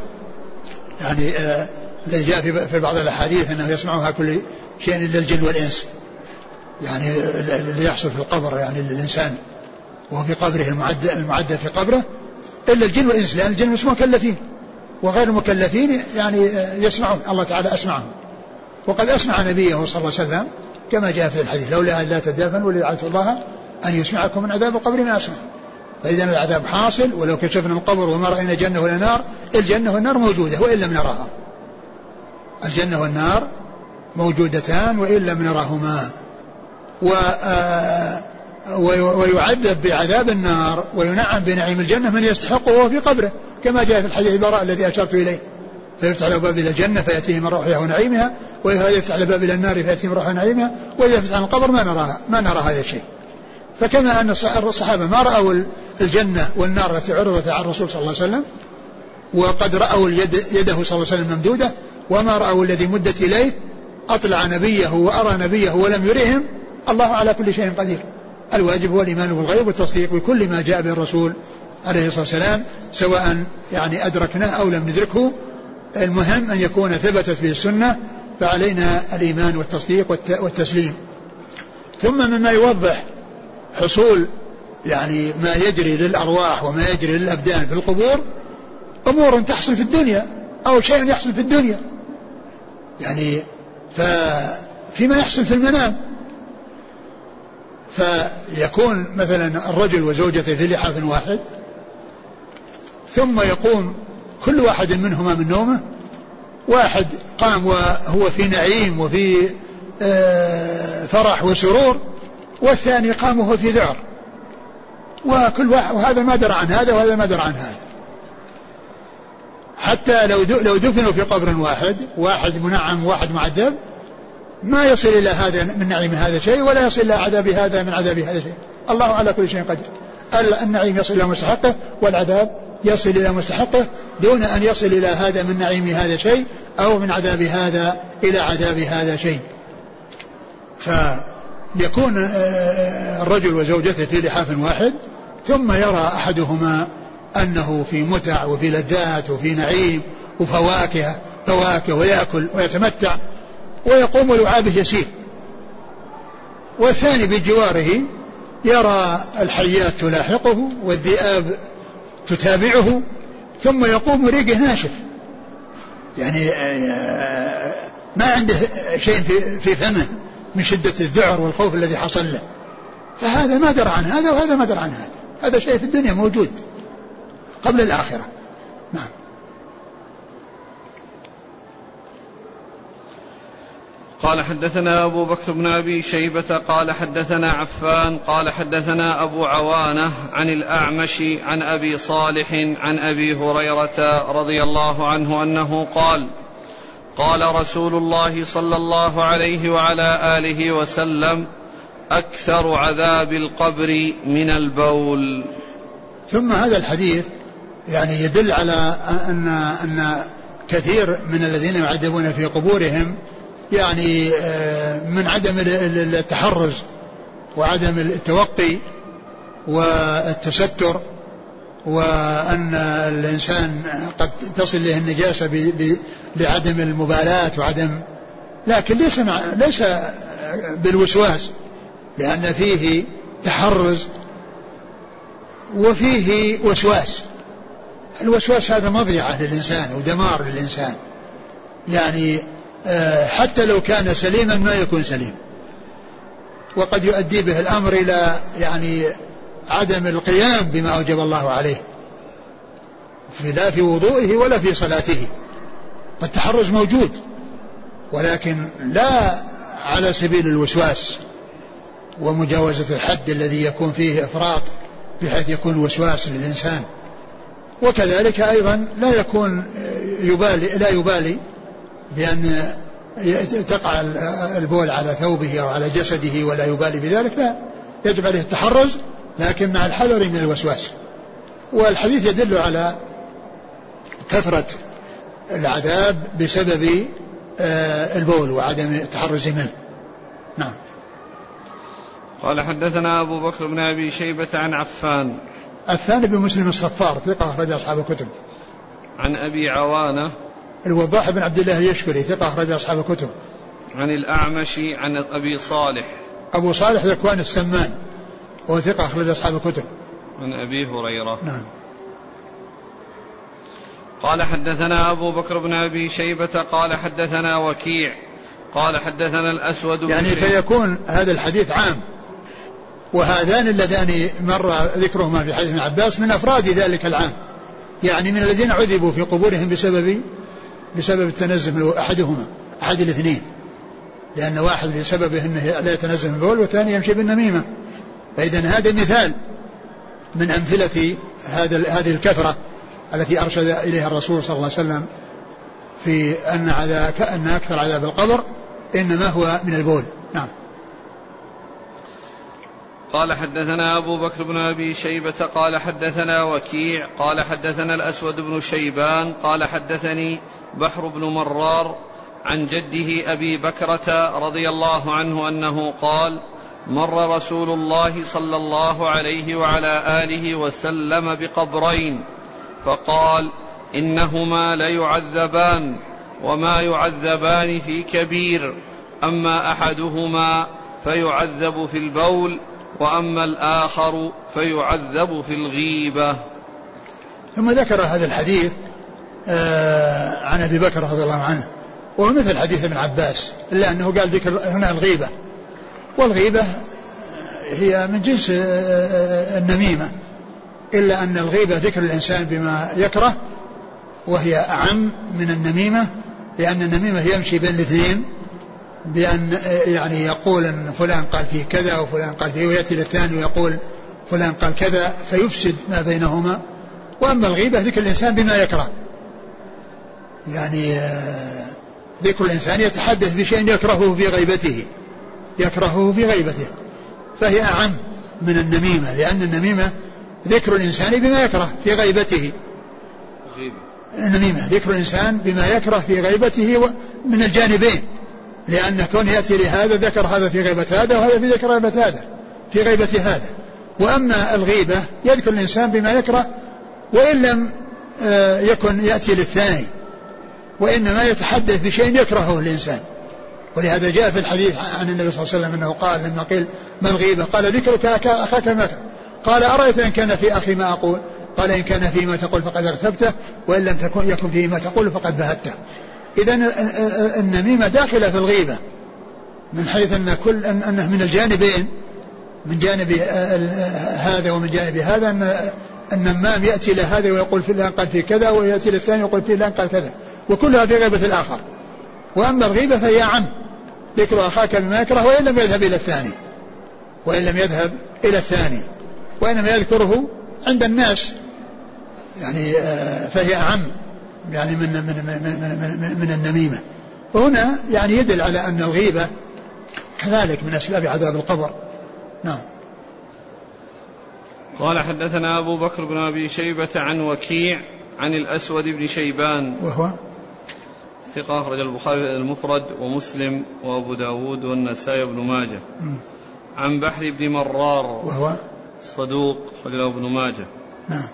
يعني آه الذي جاء في بعض الأحاديث أنه يسمعها كل شيء إلا الجن والإنس. يعني اللي يحصل في القبر يعني للإنسان وهو في قبره المعدل, المعدل في قبره إلا الجن والإنس لأن الجن مش مكلفين وغير المكلفين يعني يسمعون الله تعالى أسمعهم. وقد أسمع نبيه صلى الله عليه وسلم كما جاء في الحديث لولا أن لا تدافنوا لدعوت الله أن يسمعكم من عذاب القبر ما أسمع. فإذا العذاب حاصل ولو كشفنا القبر وما رأينا جنة ولا نار الجنة والنار موجودة وإن لم نراها. الجنة والنار موجودتان وإن لم نرهما و آه، ويعذب بعذاب النار وينعم بنعيم الجنة من يستحقه وهو في قبره كما جاء في الحديث البراء الذي أشرت إليه. فيفتح له باب إلى الجنة فيأتيه من روحها ونعيمها وإذا يفتح له باب إلى النار فيأتيه من روحها ونعيمها وإذا فتح القبر ما نراها ما نرى هذا الشيء. فكما أن الصحابة ما رأوا الجنة والنار التي عرضت على الرسول صلى الله عليه وسلم وقد رأوا اليد يده صلى الله عليه وسلم ممدودة وما رأوا الذي مدت إليه أطلع نبيه وأرى نبيه ولم يرهم الله على كل شيء قدير. الواجب هو الإيمان بالغيب والتصديق بكل ما جاء به الرسول عليه الصلاة والسلام سواء يعني أدركناه أو لم ندركه. المهم أن يكون ثبتت به السنة فعلينا الإيمان والتصديق والتسليم. ثم مما يوضح حصول يعني ما يجري للأرواح وما يجري للأبدان في القبور أمور تحصل في الدنيا أو شيء يحصل في الدنيا. يعني ففيما يحصل في المنام. فيكون مثلا الرجل وزوجته في لحاف واحد ثم يقوم كل واحد منهما من نومه واحد قام وهو في نعيم وفي آه، فرح وسرور والثاني قام وهو في ذعر. وكل واحد وهذا ما درى عن هذا وهذا ما درى عن هذا. حتى لو لو دفنوا في قبر واحد واحد منعم وواحد معذب ما يصل إلى هذا من نعيم هذا شيء ولا يصل إلى عذاب هذا من عذاب هذا شيء. الله على كل شيء قدير. النعيم يصل إلى مستحقه والعذاب يصل إلى مستحقه دون أن يصل إلى هذا من نعيم هذا شيء أو من عذاب هذا إلى عذاب هذا شيء. فيكون آه، الرجل وزوجته في لحاف واحد ثم يرى أحدهما أنه في متع وفي لذات وفي نعيم وفواكه فواكه ويأكل ويتمتع. ويقوم ولعابه يسير. والثاني بجواره يرى الحيات تلاحقه والذئاب تتابعه ثم يقوم ريقه ناشف. يعني آه، ما عنده شيء في في فمه من شدة الذعر والخوف الذي حصل له. فهذا ما درى عن هذا وهذا ما درى عن هذا هذا شيء في الدنيا موجود قبل الآخرة. قال حدثنا أبو بكر بن أبي شيبة قال حدثنا عفان قال حدثنا أبو عوانة عن الأعمش عن أبي صالح عن أبي هريرة رضي الله عنه أنه قال قال رسول الله صلى الله عليه وعلى آله وسلم أكثر عذاب القبر من البول. ثم هذا الحديث يعني يدل على أن أن كثير من الذين يعذبون في قبورهم يعني آه، من عدم التحرز وعدم التوقي والتستر وأن الإنسان قد تصل له النجاسة لعدم المبالاة وعدم لكن ليس مع ليس بالوسواس لأن فيه تحرز وفيه وسواس. الوسواس هذا مضيعة للإنسان ودمار للإنسان. يعني حتى لو كان سليما ما يكون سليم. وقد يؤدي به الأمر إلى يعني عدم القيام بما أوجب الله عليه لا في وضوئه ولا في صلاته. فالتحرز موجود ولكن لا على سبيل الوسواس ومجاوزة الحد الذي يكون فيه إفراط بحيث يكون وسواس للإنسان. وكذلك أيضا لا يكون يبالي لا يبالي بأن تقع البول على ثوبه أو على جسده ولا يبالي بذلك لا يجب عليه التحرز لكن مع الحذر من الوسواس. والحديث يدل على كثرة العذاب بسبب آه، البول وعدم التحرز منه. نعم. قال حدثنا أبو بكر بن أبي شيبة عن عفان. عفان بن مسلم الصفار ثقة أخرج أصحاب الكتب. عن أبي عوانة الوضاح بن عبد الله اليشكري ثقة أخرج أصحاب الكتب. عن الأعمش عن أبي صالح. أبو صالح ذكوان السمان وهو ثقة أخرج أصحاب الكتب. عن أبي هريرة. نعم. قال حدثنا أبو بكر بن أبي شيبة قال حدثنا وكيع قال حدثنا الأسود بن يعني فيكون هذا الحديث عام وهذان اللذان مر ذكرهما في حديث ابن عباس من أفراد ذلك العام يعني من الذين عذبوا في قبورهم بسبب بسبب التنزه أحدهما أحد الاثنين. لأن واحد بسببه أنه لا يتنزه من البول والثاني يمشي بالنميمة. فإذا هذا مثال من أمثلة هذا هذه الكثرة التي أرشد إليها الرسول صلى الله عليه وسلم في أن عذاب أن أكثر عذاب القبر إنما هو من البول. نعم. قال حدثنا أبو بكر بن أبي شيبة قال حدثنا وكيع قال حدثنا الأسود بن شيبان قال حدثني بحر بن مرار عن جده أبي بكرة رضي الله عنه أنه قال مر رسول الله صلى الله عليه وعلى آله وسلم بقبرين فقال إنهما ليعذبان وما يعذبان في كبير أما أحدهما فيعذب في البول وأما الآخر فيعذب في الغيبة. ثم ذكر هذا الحديث عن أبي بكر رضي الله عنه. وهو مثل حديث ابن عباس إلا أنه قال ذكر هنا الغيبة. والغيبة هي من جنس آه، آه، النميمة. إلا أن الغيبة ذكر الإنسان بما يكره وهي أعم من النميمة لأن النميمة يمشي بين الاثنين بأن يعني يقول أن فلان قال فيه كذا وفلان قال فيه ويأتي للثاني ويقول فلان قال كذا فيفسد ما بينهما. وأما الغيبة ذكر الإنسان بما يكره. يعني آه، ذكر الإنسان يتحدث بشيء يكرهه في غيبته يكرهه في غيبته فهي أعم من النميمة لأن النميمة ذكر الإنسان بما يكره في غيبته. غيبة. النميمة ذكر الإنسان بما يكره في غيبته من الجانبين لأن كون يأتي لهذا ذكر هذا في غيبة هذا وهذا في ذكر غيبة هذا في غيبة هذا. وأما الغيبة يذكر الإنسان بما يكره وإن لم آه، يكن يأتي للثاني. وإنما يتحدث بشيء يكرهه الإنسان. ولهذا جاء في الحديث عن النبي صلى الله عليه وسلم أنه قال لما قيل ما الغيبة؟ قال ذكرك أخاك مكر قال أرأيت إن كان في أخي ما أقول؟ قال إن كان فيه ما تقول فقد اغتبته وإن لم تكن يكن فيه ما تقول فقد بهته اذا النميمة داخلة في الغيبة من حيث أن كل أنه من الجانبين من جانب هذا ومن جانب هذا ان النمام يأتي إلى هذا ويقول فلان قال في كذا ويأتي للثاني ويقول فلان قال كذا. وكلها في غيبة الآخر. وأما الغيبة فهي عم. ذكر أخاك بما يكره وإن لم يذهب إلى الثاني. وإن لم يذهب إلى الثاني. وإنما يذكره عند الناس. يعني آه، فهي اعم يعني من من من من, من, من النميمة. وهنا يعني يدل على أن الغيبة كذلك من أسباب عذاب القبر. نعم. قال حدثنا أبو بكر بن أبي شيبة عن وكيع عن الأسود بن شيبان. وهو؟ ثقة أخرج البخاري المفرد ومسلم وأبو داود والنسائي بن ماجه. عن بحر بن مرار وهو؟ صدوق أخرجه ابن ماجه. نعم.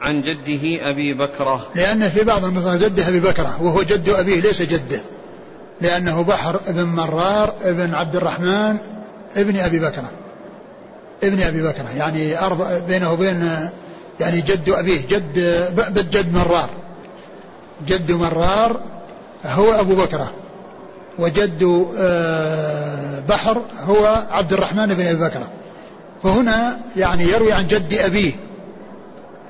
عن جده أبي بكرة. لأن في بعض النسخ جده أبي بكرة وهو جد أبيه ليس جده. لأنه بحر ابن مرار ابن عبد الرحمن ابن أبي بكرة. ابن أبي بكرة يعني أربع بينه وبين يعني جد أبيه جد جد مرار. جد مرار هو أبو بكرة وجد آه، بحر هو عبد الرحمن بن أبي بكرة. فهنا يعني يروي عن جد أبيه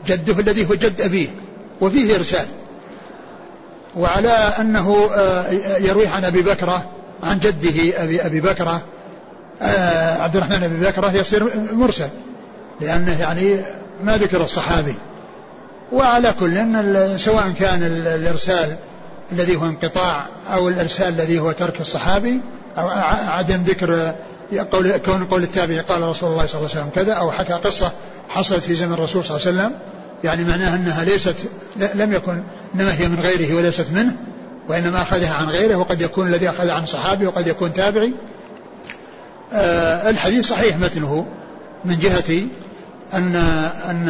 جده الذي هو جد أبيه وفيه إرسال. وعلى أنه آه، يروي عن أبي بكرة عن جده أبي أبي بكرة آه، عبد الرحمن بن بكرة يصير مرسل لأنه يعني ما ذكر الصحابي. وعلى كل إن سواء كان الإرسال الذي هو انقطاع أو الإرسال الذي هو ترك الصحابي أو عدم ذكر قول كون قول التابعي قال رسول الله صلى الله عليه وسلم كذا أو حكى قصة حصلت في زمن الرسول صلى الله عليه وسلم. يعني معناها أنها ليست لم يكن إنما هي من غيره وليست منه وإنما أخذها عن غيره وقد يكون الذي أخذها عن صحابي وقد يكون تابعي. آه الحديث صحيح متنه من جهة أن أن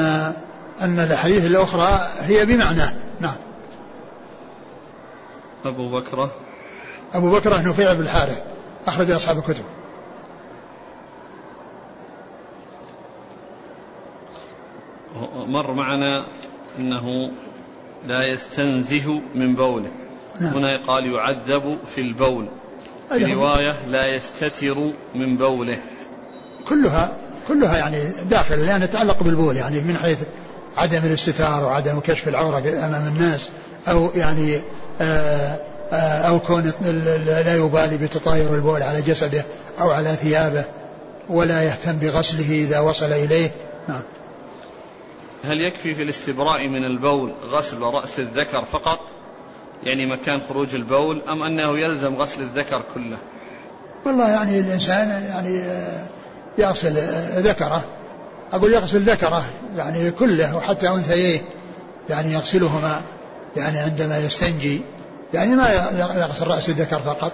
أن الأحاديث الأخرى هي بمعناه نعم. أبو بكرة. أبو بكرة نفيع بن الحارث أخرج أصحاب الكتب. مر معنا أنه لا يستنزه من بوله. نعم. هنا قال يعذب في البول. في رواية لا يستتر من بوله. كلها كلها يعني داخل لأنها تتعلق بالبول يعني من حيث عدم الاستتار وعدم كشف العورة أمام الناس أو يعني أو كون لا يبالي بتطاير البول على جسده أو على ثيابه ولا يهتم بغسله إذا وصل إليه. نعم. هل يكفي في الاستبراء من البول غسل رأس الذكر فقط؟ يعني مكان خروج البول أم أنه يلزم غسل الذكر كله؟ والله يعني الإنسان يعني آه، يغسل آه، ذكره. أقول يغسل ذكره يعني كله وحتى أنثييه يعني يغسلهما. يعني عندما يستنجي يعني ما يغسل رأس الذكر فقط.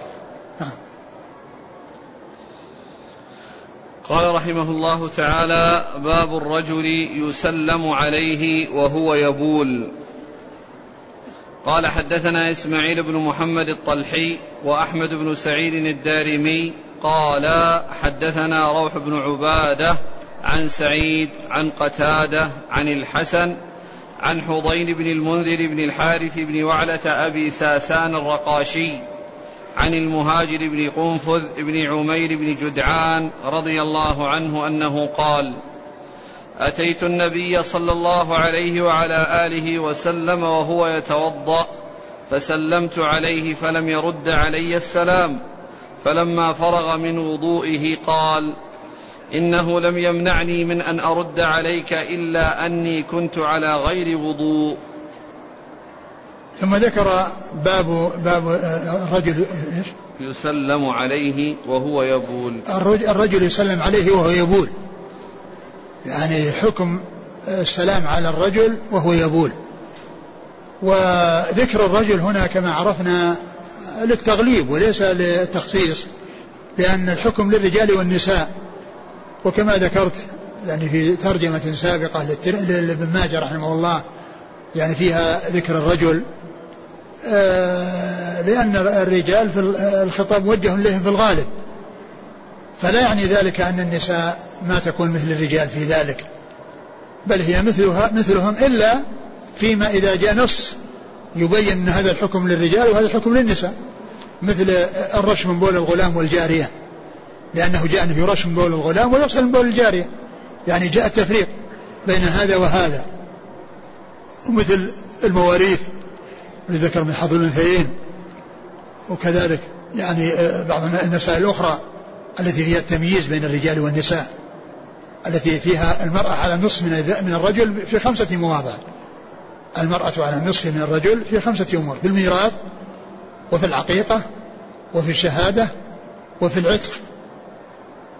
نعم. قال رحمه الله تعالى باب الرجل يسلم عليه وهو يبول. قال حدثنا إسماعيل بن محمد الطلحي وأحمد بن سعيد الدارمي قال حدثنا روح بن عبادة عن سعيد عن قتادة عن الحسن عن حضين بن المنذر بن الحارث بن وعلة أبي ساسان الرقاشي عن المهاجر بن قنفذ بن عمير بن جدعان رضي الله عنه أنه قال أتيت النبي صلى الله عليه وعلى آله وسلم وهو يتوضأ فسلمت عليه فلم يرد علي السلام فلما فرغ من وضوئه قال إنه لم يمنعني من أن أرد عليك إلا أني كنت على غير وضوء. ثم ذكر باب باب الرجل إيش؟ يسلم عليه وهو يبول. الرجل يسلم عليه وهو يبول. يعني حكم السلام على الرجل وهو يبول. وذكر الرجل هنا كما عرفنا للتغليب وليس للتخصيص لأن الحكم للرجال والنساء. وكما ذكرت يعني في ترجمة سابقة لابن ماجه رحمه الله يعني فيها ذكر الرجل آه، لأن الرجال في الخطاب موجه لهم في الغالب. فلا يعني ذلك أن النساء ما تكون مثل الرجال في ذلك بل هي مثلها مثلهم إلا فيما إذا جاء نص يبين أن هذا الحكم للرجال وهذا الحكم للنساء مثل الرش من بول الغلام والجارية. لأنه جاء أنه يرش من بول الغلام ويغسل من بول الجارية. يعني جاء التفريق بين هذا وهذا. ومثل المواريث لذكر من حظ الأنثيين. وكذلك يعني آه، بعض المسائل الأخرى التي فيها التمييز بين الرجال والنساء. التي فيها المرأة على النصف من من الرجل في خمسة مواضع. المرأة على النصف من الرجل في خمسة أمور. في الميراث وفي العقيقة وفي الشهادة وفي العتق.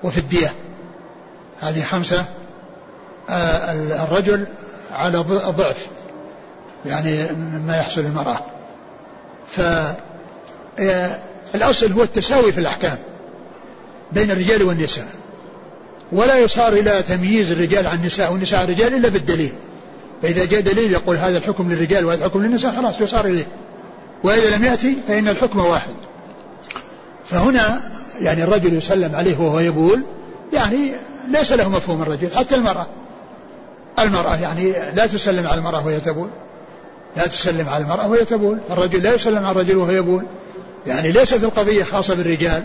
وفي الدية. هذه خمسة آه، الرجل على ضعف يعني مما يحصل للمرأة. فالأصل هو التساوي في الأحكام بين الرجال والنساء. ولا يصار إلى تمييز الرجال عن النساء والنساء عن الرجال إلا بالدليل. فإذا جاء دليل يقول هذا الحكم للرجال وهذا الحكم للنساء خلاص يصار إليه. وإذا لم يأتي فإن الحكم واحد. فهنا يعني الرجل يسلم عليه وهو يبول يعني ليس له مفهوم الرجل حتى المرأة. المرأة يعني لا تسلم على المرأة وهي تبول لا تسلم على المرأة وهي تبول الرجل لا يسلم على الرجل وهو يبول يعني ليست القضية خاصة بالرجال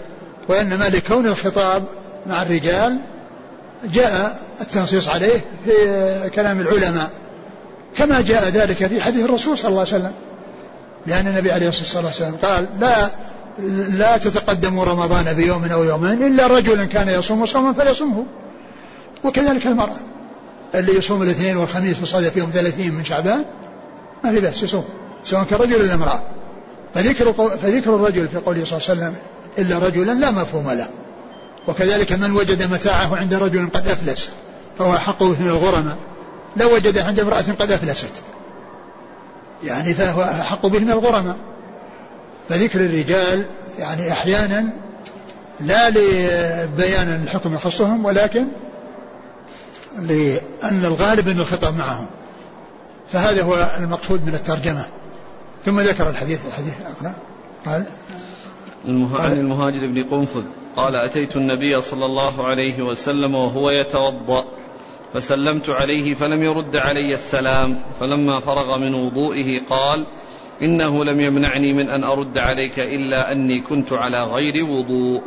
وإنما لكون الخطاب مع الرجال جاء التنصيص عليه في كلام العلماء. كما جاء ذلك في حديث الرسول صلى الله عليه وسلم. لأن النبي عليه الصلاة والسلام قال لا لا تتقدموا رمضان بيوم أو يومين إلا رجل كان يصوم صوما فليصمه وكذلك المرأة اللي يصوم الاثنين والخميس وصادف يوم ثلاثين من شعبان ما في بأس يصوم سواء كان رجل ولا امرأة. فذكر, فذكر الرجل في قوله صلى الله عليه وسلم إلا رجلا لا مفهوم له. وكذلك من وجد متاعه عند رجل قد أفلس فهو حقه من الغرماء. لو وجد عند امرأة قد أفلست. يعني فهو أحق به من الغرماء. فذكر الرجال يعني أحيانا لا لبيان الحكم يخصهم ولكن لأن الغالب أن الخطاب معهم. فهذا هو المقصود من الترجمة. ثم ذكر الحديث الحديث أقرأ. قال عن المهاجر بن قنفذ. قال أتيت النبي صلى الله عليه وسلم وهو يتوضأ. فسلمت عليه فلم يرد علي السلام. فلما فرغ من وضوئه قال إنه لم يمنعني من أن أرد عليك إلا أني كنت على غير وضوء.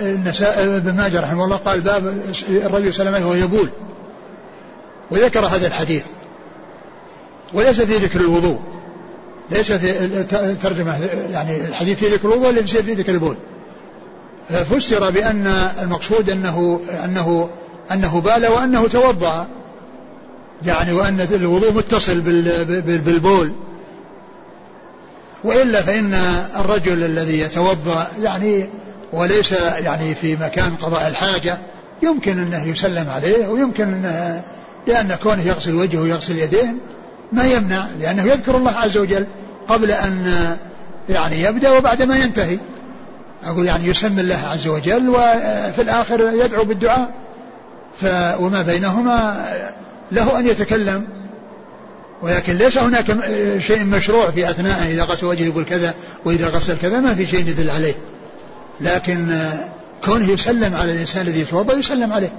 النساء ابن ماجه رحمه الله قال باب الرجل عليه وهو يبول وذكر هذا الحديث. وليس في ذكر الوضوء. ليس في الترجمة يعني الحديث في ذكر الوضوء ليس في ذكر البول. ففسر بأن المقصود أنه أنه أنه بال وأنه توضأ. يعني وأن الوضوء متصل بالبول. وإلا فإن الرجل الذي يتوضأ يعني وليس يعني في مكان قضاء الحاجة يمكن أنه يسلم عليه ويمكن أنه لأن كونه يغسل وجهه ويغسل يديه ما يمنع لأنه يذكر الله عز وجل قبل أن يعني يبدأ وبعد ما ينتهي. أقول يعني يسمي الله عز وجل وفي الآخر يدعو بالدعاء. ف وما بينهما له أن يتكلم. ولكن ليس هناك شيء مشروع في أثناء إذا غسل وجهه يقول كذا وإذا غسل كذا ما في شيء يدل عليه. لكن كونه يسلم على الإنسان الذي يتوضأ يسلم عليه.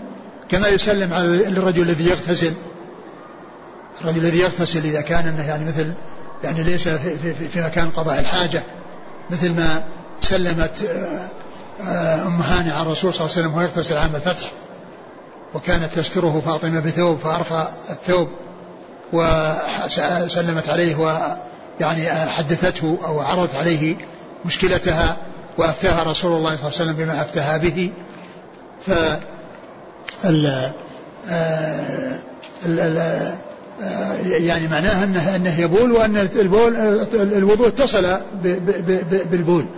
كما يسلم على الرجل الذي يغتسل. الرجل الذي يغتسل إذا كان أنه يعني مثل يعني ليس في, في, في مكان قضاء الحاجة. مثل ما سلمت آه، أم هاني على الرسول صلى الله عليه وسلم وهو يغتسل عام الفتح. وكانت تستره فاطمة بثوب فأرفع الثوب وسلمت عليه ويعني حدثته أو عرضت عليه مشكلتها وأفتاها رسول الله صلى الله عليه وسلم بما أفتاها به. ف ال يعني معناها أنه أنه يبول وأن البول الوضوء اتصل بالبول.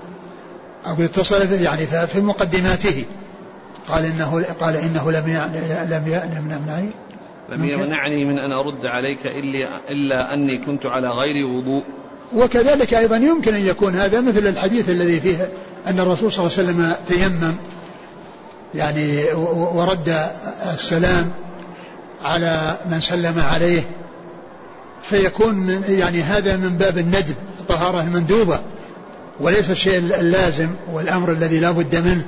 أقول اتصل يعني في مقدماته. قال إنه قال إنه لم لم يمنعني. لم يمنعني من أن أرد عليك إلا إلا أني كنت على غير وضوء. وكذلك أيضا يمكن أن يكون هذا مثل الحديث الذي فيه أن الرسول صلى الله عليه وسلم تيمم يعني ورد السلام على من سلم عليه. فيكون من يعني هذا من باب الندب الطهارة المندوبة وليس الشيء اللازم والأمر الذي لا بد منه.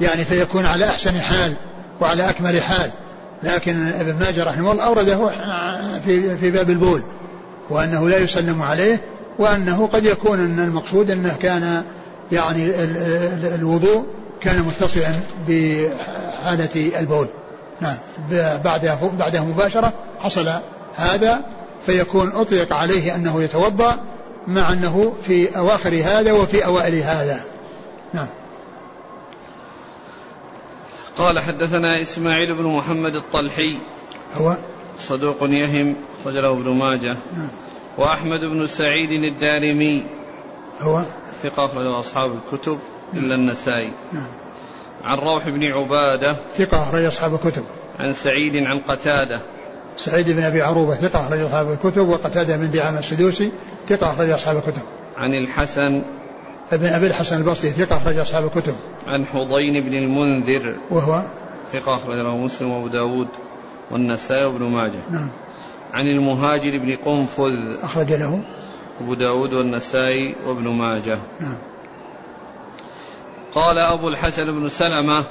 يعني فيكون على أحسن حال وعلى أكمل حال. لكن ابن ماجه رحمه الله أورده في في باب البول وأنه لا يسلم عليه وأنه قد يكون أن المقصود أنه كان يعني الوضوء كان متصلا بحالة البول. نعم. بعدها بعدها مباشرة حصل هذا فيكون أطلق عليه أنه يتوضأ مع أنه في أواخر هذا وفي أوائل هذا. نعم. قال حدثنا إسماعيل بن محمد الطلحي. هو؟ صدوق يهم رجله ابن ماجه. نعم. وأحمد بن سعيد الدارمي. هو؟ ثقة أخرجه أصحاب الكتب إلا النسائي. نعم. عن روح بن عبادة. ثقة أخرج أصحاب الكتب. عن سعيد عن قتادة. سعيد بن أبي عروبة ثقة أخرج أصحاب الكتب وقتادة بن دعامة السدوسي ثقة أخرج أصحاب الكتب. عن الحسن ابن أبي الحسن البصري ثقة أخرج أصحاب الكتب. عن حضين بن المنذر. وهو؟ ثقة أخرج له مسلم وأبو داود والنسائي وابن ماجه. نعم. عن المهاجر بن قنفذ. أخرج له؟ أبو داود والنسائي وابن ماجه. نعم. قال أبو الحسن بن سلمة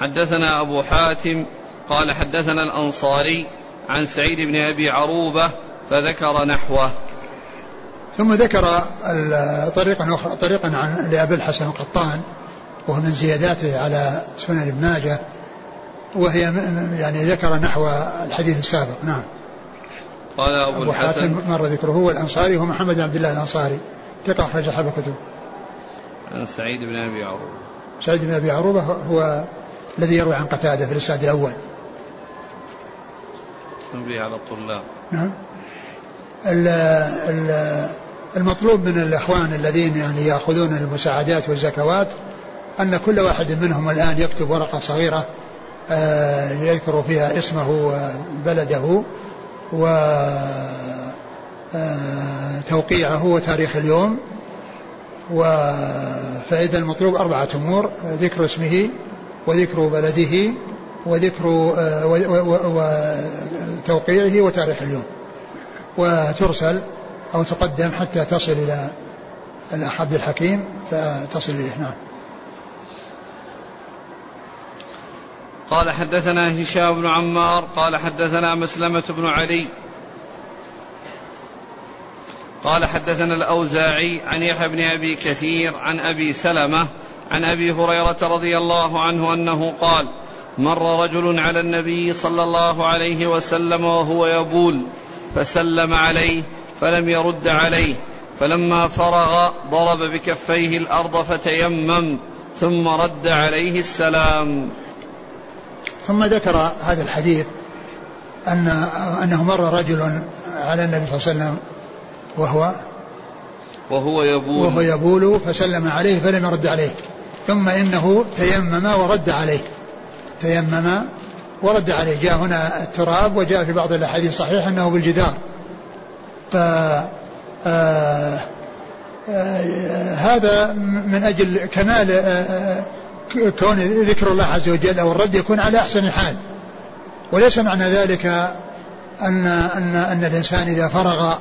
حدثنا أبو حاتم قال حدثنا الأنصاري عن سعيد بن أبي عروبة فذكر نحوه. ثم ذكر طريقا أخرى طريقا عن لأبي الحسن القطان وهو من زياداته على سنن ابن ماجه وهي يعني ذكر نحو الحديث السابق. نعم. قال أبو, أبو حاتم مر ذكره هو الأنصاري هو محمد بن عبد الله الأنصاري. ثقة أخرج أصحاب الكتب عن سعيد بن أبي عروبة. سعيد بن أبي عروبة هو الذي يروي عن قتادة في الإسناد الأول. تنبيه على الطلاب. نعم. المطلوب من الإخوان الذين يعني يأخذون المساعدات والزكوات أن كل واحد منهم الآن يكتب ورقة صغيرة آه، يذكر فيها اسمه وبلده وتوقيعه وتاريخ اليوم. فإذا المطلوب أربعة أمور ذكر اسمه وذكر بلده وذكر وتوقيعه وتاريخ اليوم. وترسل أو تقدم حتى تصل إلى الأخ عبد الحكيم فتصل إليه نعم. قال حدثنا هشام بن عمار قال حدثنا مسلمة بن علي. قال حدثنا الأوزاعي عن يحيى بن أبي كثير عن أبي سلمة عن أبي هريرة رضي الله عنه أنه قال مر رجل على النبي صلى الله عليه وسلم وهو يبول فسلم عليه فلم يرد عليه. فلما فرغ ضرب بكفيه الأرض فتيمم ثم رد عليه السلام. ثم ذكر هذا الحديث أن أنه مر رجل على النبي صلى الله عليه وسلم وهو وهو يبول. وهو يبول فسلم عليه فلم يرد عليه. ثم إنه تيمم ورد عليه. تيمم ورد عليه. جاء هنا التراب وجاء في بعض الأحاديث الصحيحه أنه بالجدار. ف آه، آه، هذا من أجل كمال آه، كون ذكر الله عز وجل أو الرد يكون على أحسن حال وليس معنى ذلك أن أن أن الإنسان إذا فرغ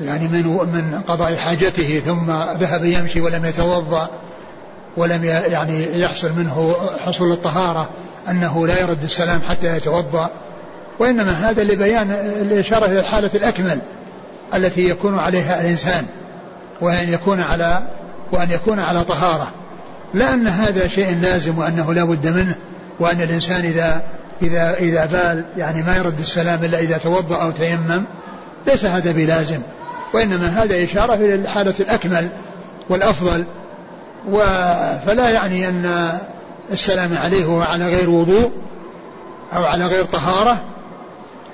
يعني من من قضاء حاجته ثم ذهب يمشي ولم يتوضأ ولم يعني يحصل منه حصول الطهارة أنه لا يرد السلام حتى يتوضأ. وإنما هذا لبيان الإشارة إلى الحالة الأكمل. التي يكون عليها الإنسان وأن يكون على وأن يكون على طهارة. لا أن هذا شيء لازم وأنه لا بد منه وأن الإنسان إذا إذا إذا بال يعني ما يرد السلام إلا إذا توضأ أو تيمم ليس هذا بلازم. وإنما هذا إشارة إلى الحالة الأكمل والأفضل. فلا يعني أن السلام عليه وهو على غير وضوء أو على غير طهارة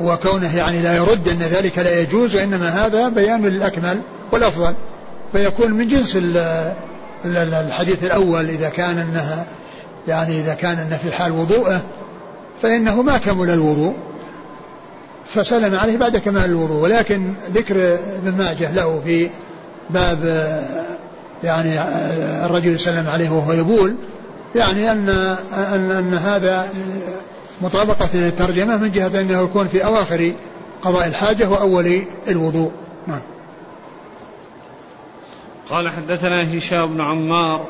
وكونه يعني لا يرد أن ذلك لا يجوز وإنما هذا بيان للأكمل والأفضل. فيكون من جنس الحديث الأول إذا كان أنها يعني إذا كان أنه في حال وضوءه فإنه ما كمل الوضوء فسلم عليه بعد كمال الوضوء. ولكن ذكر ابن ماجه له في باب يعني الرجل سلم عليه وهو يبول يعني أن أن, أن هذا مطابقة للترجمة من جهة أنه يكون في أواخر قضاء الحاجة وأول الوضوء. نعم. قال حدثنا هشام بن عمار.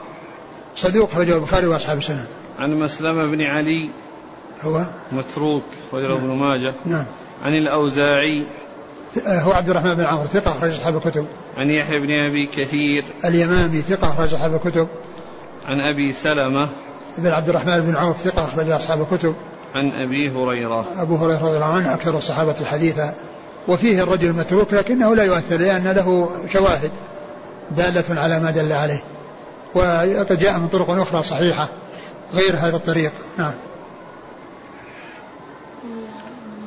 صدوق خرجه البخاري وأصحاب السنة. عن مسلمة بن علي. هو؟ متروك خرجه ابن ماجه. نعم. عن الأوزاعي. هو عبد الرحمن بن عمرو ثقة أخرج أصحاب الكتب. عن يحيى بن أبي كثير. اليمامي ثقة أخرج أصحاب الكتب. عن أبي سلمة. بن عبد الرحمن بن عوف ثقة أخرج أصحاب الكتب. عن أبي هريرة. أبو هريرة رضي الله عنه أكثر الصحابة حديثا وفيه الرجل المتروك لكنه لا يؤثر لأن له شواهد دالة على ما دل عليه. وقد جاء من طرق أخرى صحيحة غير هذا الطريق. نعم.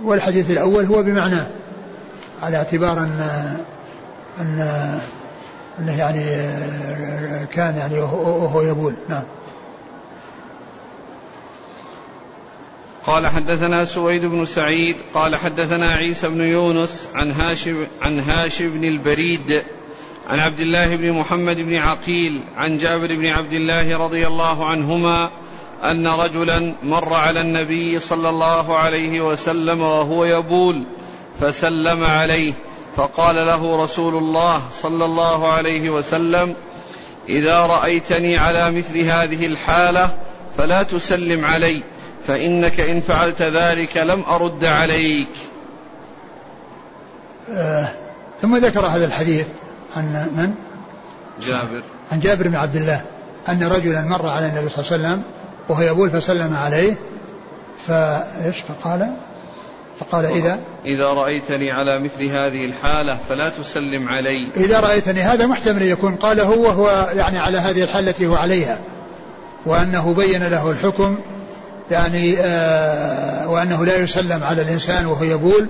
والحديث الأول هو بمعناه على اعتبار أن أن أنه يعني كان يعني وهو يبول. نعم. قال حدثنا سويد بن سعيد قال حدثنا عيسى بن يونس عن هاشم عن هاشم بن البريد عن عبد الله بن محمد بن عقيل عن جابر بن عبد الله رضي الله عنهما أن رجلا مر على النبي صلى الله عليه وسلم وهو يبول فسلم عليه فقال له رسول الله صلى الله عليه وسلم إذا رأيتني على مثل هذه الحالة فلا تسلم علي فإنك إن فعلت ذلك لم أرد عليك. آه ثم ذكر هذا الحديث عن من؟ جابر. عن جابر بن عبد الله أن رجلا مر على النبي صلى الله عليه وسلم وهو يبول فسلم عليه فإيش؟ فقال فقال إذا؟ إذا رأيتني على مثل هذه الحالة فلا تسلم علي. إذا رأيتني هذا محتمل يكون قاله وهو يعني على هذه الحالة التي هو عليها وأنه بين له الحكم يعني آه وأنه لا يسلم على الإنسان وهو يبول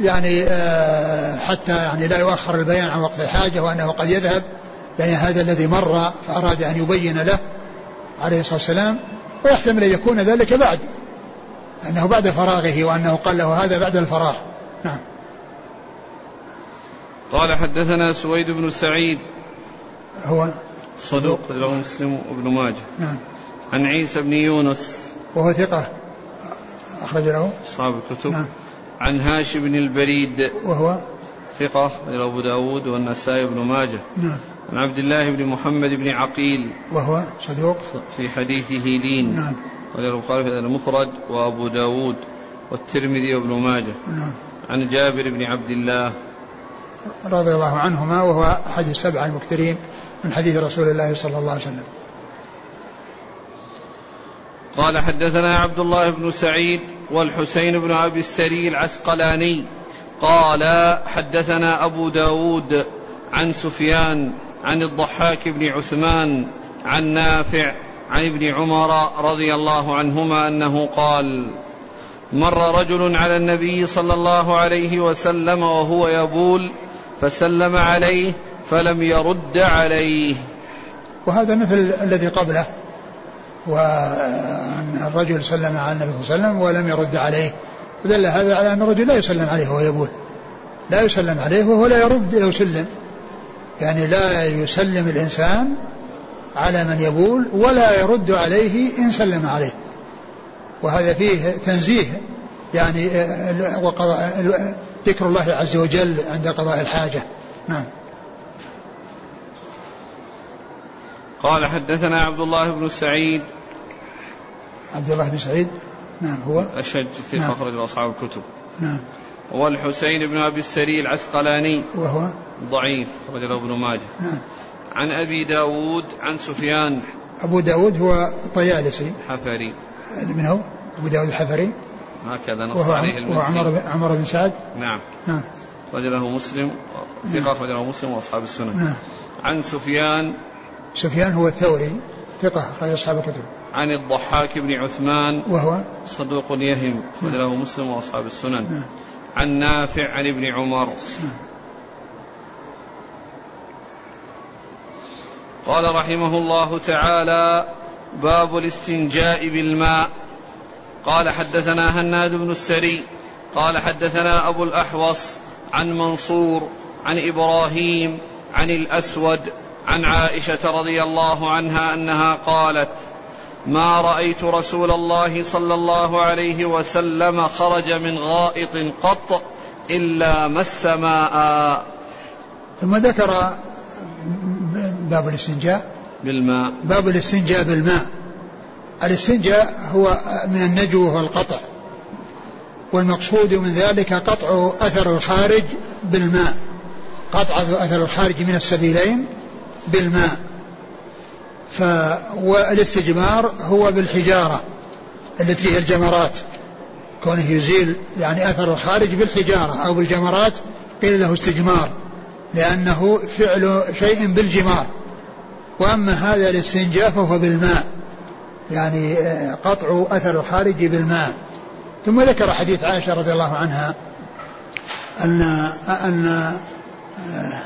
يعني آه حتى يعني لا يؤخر البيان عن وقت الحاجة وأنه قد يذهب يعني هذا الذي مر فأراد أن يبين له عليه الصلاة والسلام ويحتمل أن يكون ذلك بعد أنه بعد فراغه وأنه قال له هذا بعد الفراغ. نعم. قال حدثنا سويد بن سعيد هو صدوق له مسلم وابن ماجه نعم. عن عيسى بن يونس وهو ثقة. أخرج له. أصحاب الكتب. نعم. عن هاشم بن البريد. وهو ثقة إلى أبو داود والنسائي بن ماجه. نعم. عن عبد الله بن محمد بن عقيل. وهو صدوق. في حديثه لين نعم. وله البخاري في المفرد وأبو داود والترمذي وابن ماجه. نعم. عن جابر بن عبد الله. رضي الله عنهما وهو أحد السبعة المكثرين من حديث رسول الله صلى الله عليه وسلم. قال حدثنا عبد الله بن سعيد والحسين بن أبي السري العسقلاني قال حدثنا أبو داود عن سفيان عن الضحاك بن عثمان عن نافع عن ابن عمر رضي الله عنهما أنه قال مر رجل على النبي صلى الله عليه وسلم وهو يبول فسلم عليه فلم يرد عليه. وهذا مثل الذي قبله. وأن الرجل سلم على النبي صلى الله عليه وسلم ولم يرد عليه. ودل هذا على أن الرجل لا يسلم عليه وهو يبول لا يسلم عليه وهو لا يرد لو سلم يعني لا يسلم الإنسان على من يبول ولا يرد عليه إن سلم عليه. وهذا فيه تنزيه. يعني وقضاء ذكر الله عز وجل عند قضاء الحاجة. نعم. قال حدثنا عبد الله بن سعيد. عبد الله بن سعيد؟ نعم هو؟ أشج في نعم. أخرج أصحاب الكتب. نعم. والحسين بن أبي السري العسقلاني. وهو؟ ضعيف أخرج له ابن ماجه. نعم. عن أبي داود عن سفيان. أبو داود هو الطيالسي. حفري. من هو؟ أبو داود الحفري. هكذا نص وهو عليه وهو المزي عمر بن عمر بن سعد. نعم. نعم. رجله مسلم. ثقة أخرج له مسلم وأصحاب السنن نعم. عن سفيان سفيان هو الثوري ثقة أخرج أصحاب الكتب. عن الضحاك بن عثمان وهو؟ صدوق يهم أخرج له مسلم وأصحاب السنن. نعم. عن نافع عن ابن عمر. قال رحمه الله تعالى باب الاستنجاء بالماء. قال حدثنا هناد بن السري. قال حدثنا أبو الأحوص عن منصور عن إبراهيم عن الأسود عن عائشة رضي الله عنها أنها قالت ما رأيت رسول الله صلى الله عليه وسلم خرج من غائط قط إلا مس ماء. ثم ذكر باب الاستنجاء. بالماء. باب الاستنجاء بالماء. الاستنجاء هو من النجو والقطع. والمقصود من ذلك قطع أثر الخارج بالماء. قطع أثر الخارج من السبيلين. بالماء. والاستجمار هو بالحجارة التي هي الجمرات. كونه يزيل يعني أثر الخارج بالحجارة أو بالجمرات قيل له استجمار لأنه فعل شيء بالجمار. وأما هذا الاستنجاء فهو بالماء يعني آه، قطع أثر الخارج بالماء. ثم ذكر حديث عائشة رضي الله عنها أن أن آه،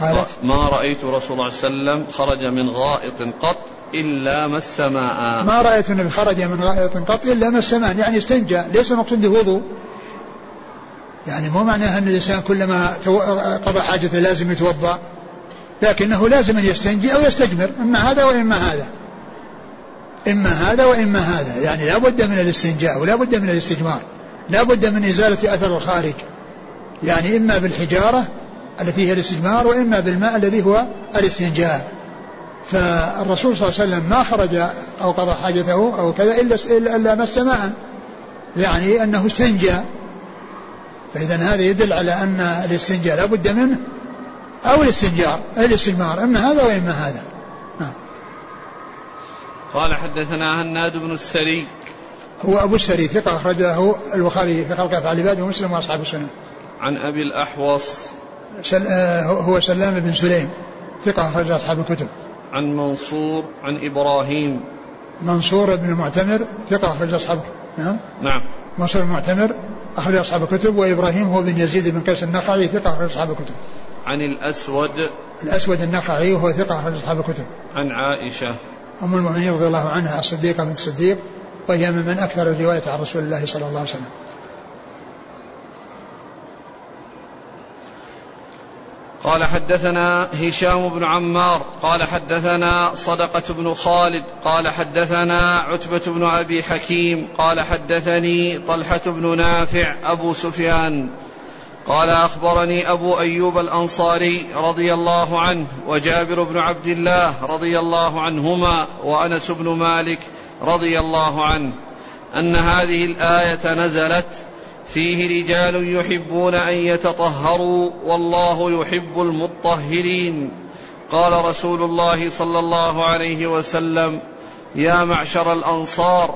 قالت ما رأيت رسول الله صلى الله عليه وسلم خرج من غائط قط إلا مس ماء ما رأيت النبي خرج من غائط قط إلا مس ماء يعني استنجى. ليس المقصود وضوء. يعني مو معناها أن الإنسان كلما قضى حاجته لازم يتوضأ لكنه لازم أن يستنجي أو يستجمر إما هذا وإما هذا. إما هذا وإما هذا. يعني لا بد من الاستنجاء ولا بد من الاستجمار. لا بد من إزالة أثر الخارج. يعني إما بالحجارة التي هي الاستجمار وإما بالماء الذي هو الاستنجاء. فالرسول صلى الله عليه وسلم ما خرج أو قضى حاجته أو كذا إلا إلا مس ماء يعني أنه استنجى. فإذا هذا يدل على أن الاستنجاء لا بد منه أو الاستنجار الاستجمار إما هذا وإما هذا. نعم. قال حدثنا هناد بن السري. هو أبو السري ثقة أخرجه البخاري في خلق أفعال العباد ومسلم وأصحاب السنة. عن أبي الأحوص سل... آه، هو سلام بن سليم. ثقة أخرج أصحاب الكتب. عن منصور عن إبراهيم. منصور بن المعتمر ثقة أخرج أصحاب نعم. نعم. منصور المعتمر أخرج أصحاب الكتب وإبراهيم هو بن يزيد بن قيس النخعي ثقة أخرج أصحاب الكتب. عن الأسود. الأسود النخعي وهو ثقة أخرج أصحاب الكتب. عن عائشة. أم المؤمنين رضي الله عنها الصديقة بنت الصديق وهي من أكثر الرواية عن رسول الله صلى الله عليه وسلم. قال حدثنا هشام بن عمار قال حدثنا صدقة بن خالد قال حدثنا عتبة بن أبي حكيم قال حدثني طلحة بن نافع أبو سفيان. قال أخبرني أبو أيوب الأنصاري رضي الله عنه وجابر بن عبد الله رضي الله عنهما وأنس بن مالك رضي الله عنه أن هذه الآية نزلت فيه رجال يحبون أن يتطهروا والله يحب المطهرين. قال رسول الله صلى الله عليه وسلم يا معشر الأنصار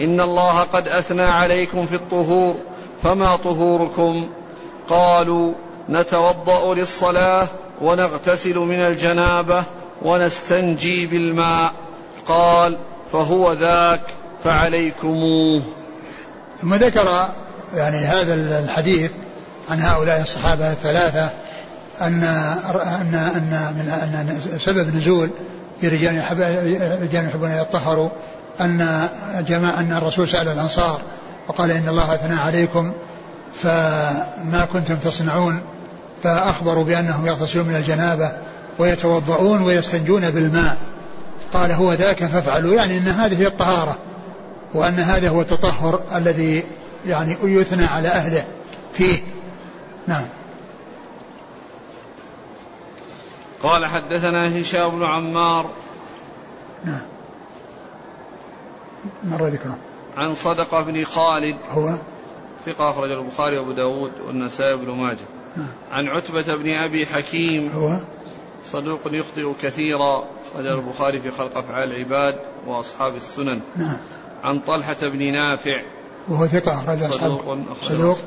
إن الله قد أثنى عليكم في الطهور فما طهوركم؟ قالوا نتوضأ للصلاة ونغتسل من الجنابة ونستنجي بالماء. قال فهو ذاك فعليكموه. ثم ذكر يعني هذا الحديث عن هؤلاء الصحابة الثلاثة أن أن أن من أن سبب نزول في رجال رجال يحبون أن يطهروا أن جماعة أن الرسول سأل الأنصار وقال إن الله أثنى عليكم فما كنتم تصنعون فأخبروا بأنهم يغتسلون من الجنابة ويتوضؤون ويستنجون بالماء. قال هو ذاك فافعلوا يعني أن هذه هي الطهارة وأن هذا هو التطهر الذي يعني يثنى على أهله فيه. نعم. قال حدثنا هشام بن عمار نعم. مر ذكره؟ عن صدقة بن خالد هو؟ ثقة أخرج البخاري وأبو داود والنسائي بن ماجه. نعم. عن عتبة بن أبي حكيم هو؟ صدوق يخطئ كثيرا أخرج البخاري في خلق أفعال العباد وأصحاب السنن. نعم. عن طلحة بن نافع وهو ثقة أخرج أصحاب صدوق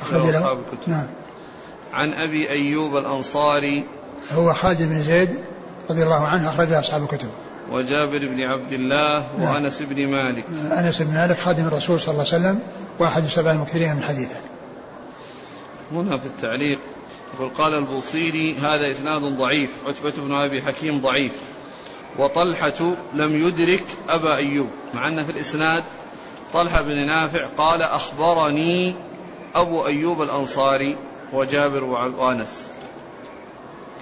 أخرج له. نعم. عن أبي أيوب الأنصاري هو خالد بن زيد رضي الله عنه أخرج أصحاب الكتب. وجابر بن عبد الله نعم. وأنس بن مالك. أنس بن مالك خادم الرسول صلى الله عليه وسلم وأحد السبع المكثرين من حديثه. هنا في التعليق يقول قال البوصيري هذا إسناد ضعيف. عتبة بن أبي حكيم ضعيف. وطلحة لم يدرك أبا أيوب مع أن في الإسناد طلحة بن نافع قال أخبرني أبو أيوب الأنصاري وجابر وأنس.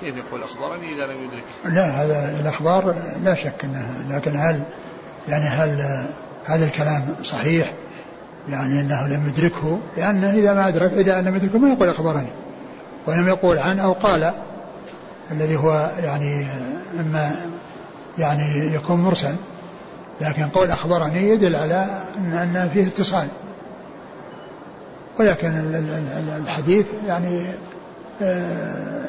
كيف يقول أخبرني إذا لم يدرك؟ لا هذا الأخبار لا شك أنها لكن هل يعني هل هذا الكلام صحيح؟ يعني أنه لم يدركه؟ لأنه إذا ما أدرك إذا لم يدركه ما يقول أخبرني. ولم يقول عن أو قال الذي هو يعني إما يعني يكون مرسل. لكن قول أخبرني يدل على أن, فيه اتصال. ولكن الحديث يعني آه،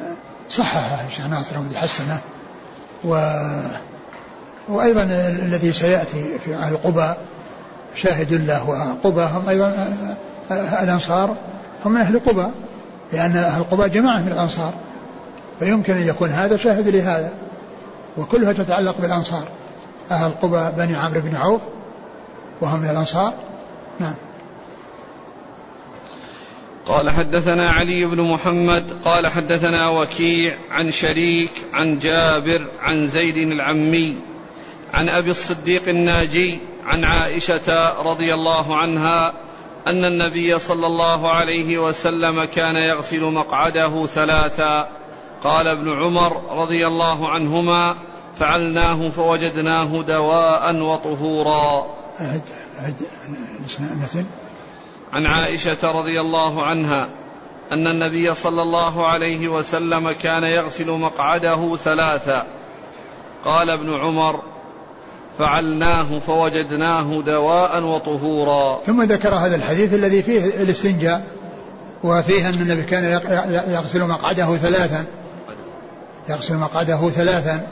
صححه الشيخ ناصر بن حسنه و وأيضا الذي سيأتي في أهل قباء شاهد له وقباء هم أيضا آه، آه، الأنصار هم من أهل قباء لأن أهل قباء جماعة من الأنصار فيمكن أن يكون هذا شاهد لهذا وكلها تتعلق بالأنصار. أهل قباء بني عمرو بن عوف وهم من الأنصار. نعم. قال حدثنا علي بن محمد قال حدثنا وكيع عن شريك عن جابر عن زيد العمي عن أبي الصديق الناجي عن عائشة رضي الله عنها أن النبي صلى الله عليه وسلم كان يغسل مقعده ثلاثا. قال ابن عمر رضي الله عنهما فعلناه فوجدناه دواء وطهورا. أعد أعد مثل؟ عن عائشة رضي الله عنها أن النبي صلى الله عليه وسلم كان يغسل مقعده ثلاثا. قال ابن عمر فعلناه فوجدناه دواء وطهورا. ثم ذكر هذا الحديث الذي فيه الاستنجاء وفيه أن النبي كان يغسل مقعده ثلاثا. يغسل مقعده ثلاثا.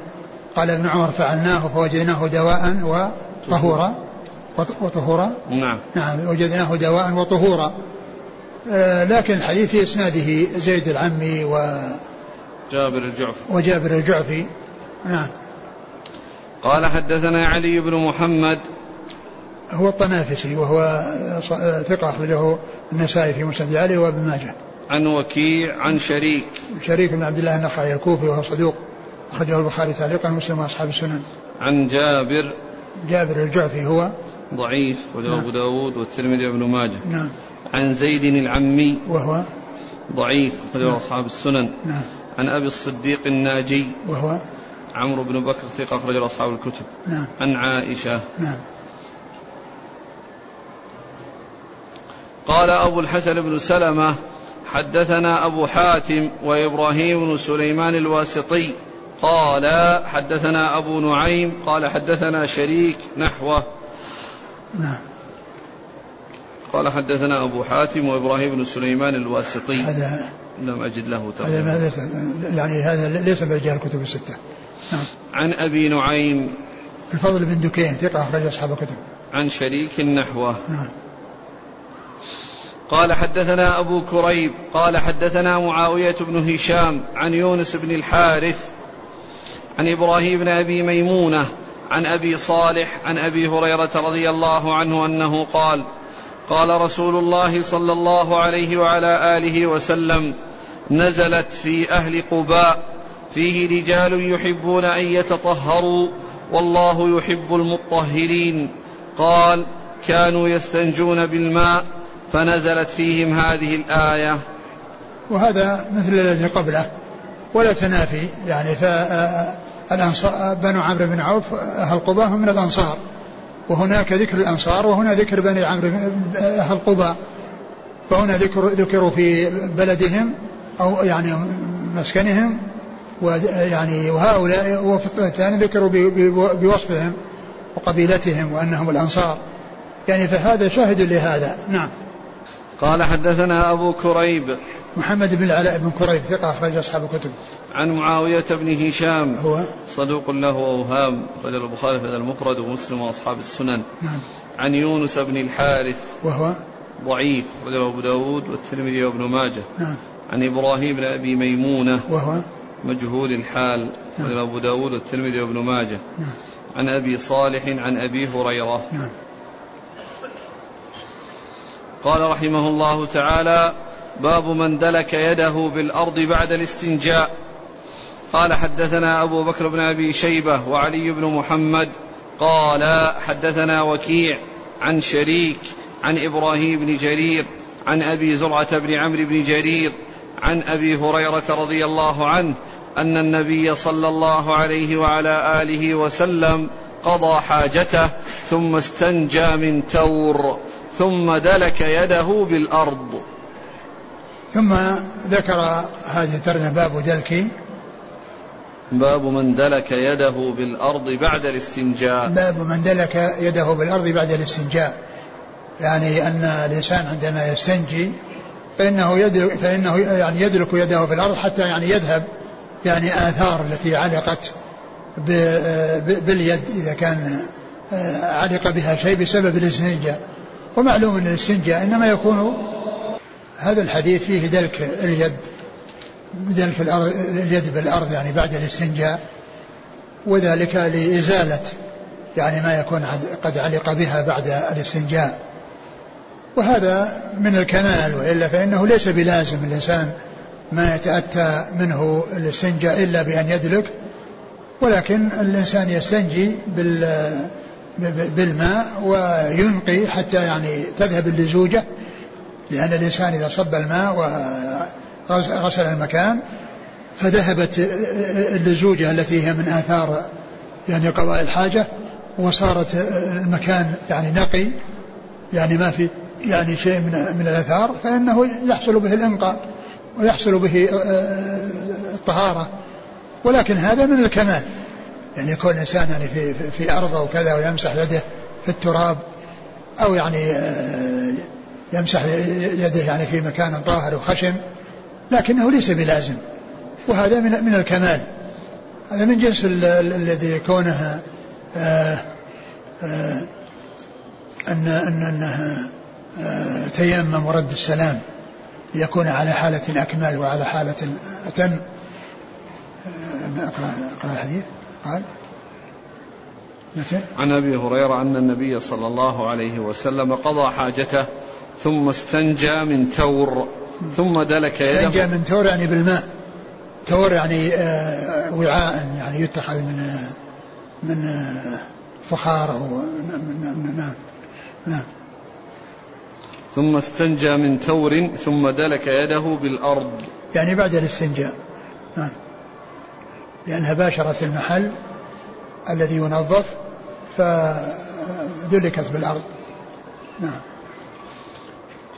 قال ابن عمر فعلناه فوجدناه دواء وطهورا. وطهورا؟ نعم. نعم وجدناه دواء وطهورا. آه لكن الحديث في إسناده زيد العمي و جابر الجعفي. وجابر الجعفي. نعم. قال حدثنا علي بن محمد. هو الطنافسي وهو ثقة أخرجه النسائي في مسند علي وابن ماجه. عن وكيع عن شريك. شريك بن عبد الله النخعي الكوفي وهو صدوق. أخرجه البخاري تعليقا ومسلم وأصحاب السنن. عن جابر. جابر الجعفي هو. ضعيف وله نعم. أبو داود والترمذي وابن ماجه. نعم. عن زيد العمي. وهو. ضعيف وله نعم. أصحاب السنن. نعم. عن أبي الصديق الناجي. وهو. عمرو بن بكر ثقة أخرج أصحاب الكتب. نعم. عن عائشة. نعم. قال أبو الحسن بن سلمة حدثنا أبو حاتم وإبراهيم بن سليمان الواسطي قال حدثنا أبو نعيم قال حدثنا شريك نحوه. نعم. قال حدثنا أبو حاتم وإبراهيم بن سليمان الواسطي. هذا لم أجد له ترجمة هذا يعني هذا ليس برجال الكتب الستة. نعم. عن أبي نعيم. الفضل بن دكين ثقة أخرج أصحاب الكتب. عن شريك نحوه. نعم. قال حدثنا أبو كريب. قال حدثنا معاوية بن هشام عن يونس بن الحارث عن إبراهيم بن أبي ميمونة عن أبي صالح عن أبي هريرة رضي الله عنه أنه قال قال رسول الله صلى الله عليه وعلى آله وسلم نزلت في أهل قباء فيه رجال يحبون أن يتطهروا والله يحب المطهرين. قال كانوا يستنجون بالماء فنزلت فيهم هذه الآية. وهذا مثل الذي قبله ولا تنافي يعني الأنصار بنو عمرو بن عوف أهل قباء هم من الأنصار. وهناك ذكر الأنصار وهنا ذكر بني عمرو أهل قباء. فهنا ذكر ذكروا في بلدهم أو يعني مسكنهم ويعني وهؤلاء وفي الثاني ذكروا بوصفهم وقبيلتهم وأنهم الأنصار. يعني فهذا شاهد لهذا. نعم. قال حدثنا أبو كريب. محمد بن العلاء بن كريب ثقة أخرج أصحاب الكتب. عن معاوية بن هشام. هو؟ صدوق له أوهام رجل البخاري في المفرد ومسلم وأصحاب السنن. نعم. عن يونس بن الحارث. وهو؟ ضعيف رجل أبو داود والترمذي وابن ماجه. نعم. عن إبراهيم بن أبي ميمونة. وهو؟ مجهول الحال نعم. أبو داود والترمذي وابن ماجه. نعم. عن أبي صالح عن أبي هريرة. نعم. قال رحمه الله تعالى باب من دلك يده بالأرض بعد الاستنجاء. قال حدثنا أبو بكر بن أبي شيبة وعلي بن محمد قال حدثنا وكيع عن شريك عن إبراهيم بن جرير عن أبي زرعة بن عمرو بن جرير عن أبي هريرة رضي الله عنه أن النبي صلى الله عليه وعلى آله وسلم قضى حاجته ثم استنجى من تور ثم دلك يده بالأرض. ثم ذكر هذه الترجمة باب دلك باب من دلك يده بالأرض بعد الاستنجاء. باب من دلك يده بالأرض بعد الاستنجاء. يعني أن الإنسان عندما يستنجي فإنه يدلك فإنه يعني يدلك يده في الأرض حتى يعني يذهب يعني آثار التي علقت باليد إذا كان آه، علق بها شيء بسبب الاستنجاء. ومعلوم أن الاستنجاء إنما يكون هذا الحديث فيه دلك اليد. دلك الأرض اليد بالأرض يعني بعد الاستنجاء وذلك لإزالة يعني ما يكون قد علق بها بعد الاستنجاء. وهذا من الكمال وإلا فإنه ليس بلازم الإنسان ما يتأتى منه الاستنجاء إلا بأن يدلك ولكن الإنسان يستنجي بال بالماء وينقي حتى يعني تذهب اللزوجة لأن الإنسان إذا صب الماء وغسل المكان فذهبت اللزوجة التي هي من آثار يعني قضاء الحاجة وصارت المكان يعني نقي يعني ما في يعني شيء من من الآثار فإنه يحصل به الإنقاء ويحصل به الطهارة. ولكن هذا من الكمال. يعني يكون الإنسان يعني في, في أرض أو كذا ويمسح يده في التراب أو يعني آه، يمسح يده يعني في مكان طاهر وخشن. لكنه ليس بلازم. وهذا من من الكمال. هذا من جنس الذي كونه آه، آه، أن أن أنه تيمم ورد السلام. ليكون على حالة أكمل وعلى حالة أتم اقرأ أقرأ الحديث. قال. عن أبي هريرة أن النبي صلى الله عليه وسلم قضى حاجته ثم استنجى من تور. ثم دلك يده. استنجى من تور يعني بالماء. تور يعني آه، وعاء يعني يتخذ من من آه، فخار أو نعم. نعم. ثم استنجى من تور ثم دلك يده بالأرض. يعني بعد الاستنجاء. نعم. لأنها باشرت المحل الذي ينظف فدلكت بالأرض. نعم.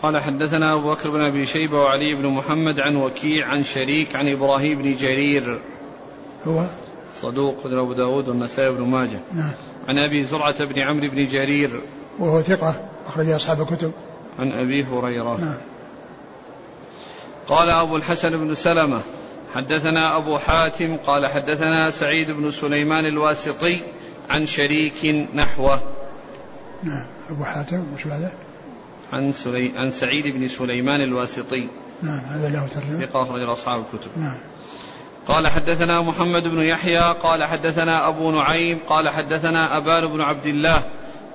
قال حدثنا أبو بكر بن أبي شيبة وعلي بن محمد عن وكيع عن شريك عن إبراهيم بن جرير. هو؟ صدوق خذ أبو داود والنسائي بن ماجه. نعم. عن أبي زرعة بن عمرو بن جرير. وهو ثقة أخرج أصحاب الكتب. عن أبي هريرة. نعم. قال أبو الحسن بن سلمة حدثنا أبو حاتم قال حدثنا سعيد بن سليمان الواسطي عن شريك نحوه. نعم. أبو حاتم وش بعده عن, سلي... عن سعيد بن سليمان الواسطي. نعم هذا له ترجمة. ثقة أخرج أصحاب الكتب. نعم. قال حدثنا محمد بن يحيى قال حدثنا أبو نعيم قال حدثنا أبان بن عبد الله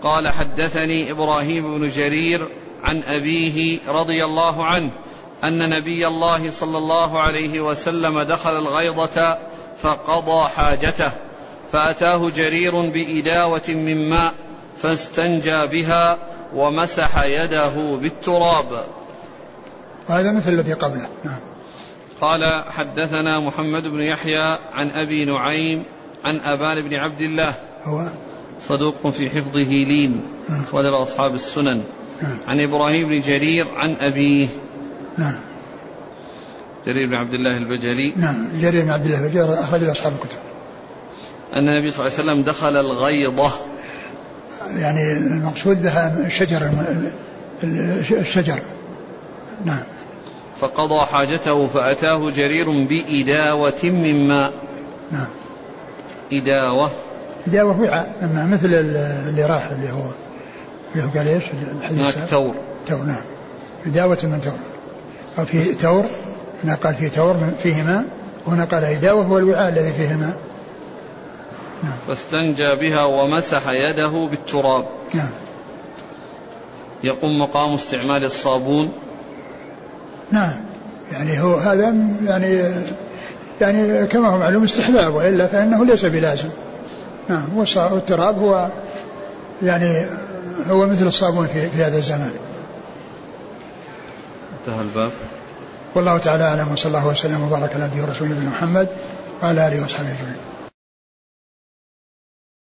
قال حدثني إبراهيم بن جرير عن أبيه رضي الله عنه أن نبي الله صلى الله عليه وسلم دخل الغيضة فقضى حاجته فأتاه جرير بإداوة من ماء فاستنجى بها ومسح يده بالتراب. هذا مثل الذي قبله. نعم. قال حدثنا محمد بن يحيى عن أبي نعيم عن أبان بن عبد الله. هو صدوق في حفظه لين. أخرج نعم. أصحاب السنن. نعم. عن إبراهيم بن جرير عن أبيه. نعم. جرير بن عبد الله البجلي. نعم. جرير بن عبد الله البجلي أخرج أصحاب الكتب. أن النبي صلى الله عليه وسلم دخل الغيضة يعني المقصود بها الشجر الشجر. نعم. فقضى حاجته فأتاه جرير بإداوة من ماء. نعم. إداوة. إداوة وعاء أما مثل اللي راح اللي هو اللي هو قال إيش؟ الحديث هناك ثور. ثور نعم. إداوة من ثور. أو في ثور هنا قال في ثور فيه ماء وهنا قال إداوة هو الوعاء الذي فيه الماء نعم. فاستنجى بها ومسح يده بالتراب. نعم. يقوم مقام استعمال الصابون. نعم. يعني هو هذا يعني يعني كما هو معلوم استحباب وإلا فإنه ليس بلازم. نعم. والتراب هو يعني هو مثل الصابون في, في هذا الزمان. انتهى الباب. والله تعالى أعلم وصلى الله وسلم وبارك على نبينا ورسوله محمد وعلى آله وأصحابه أجمعين.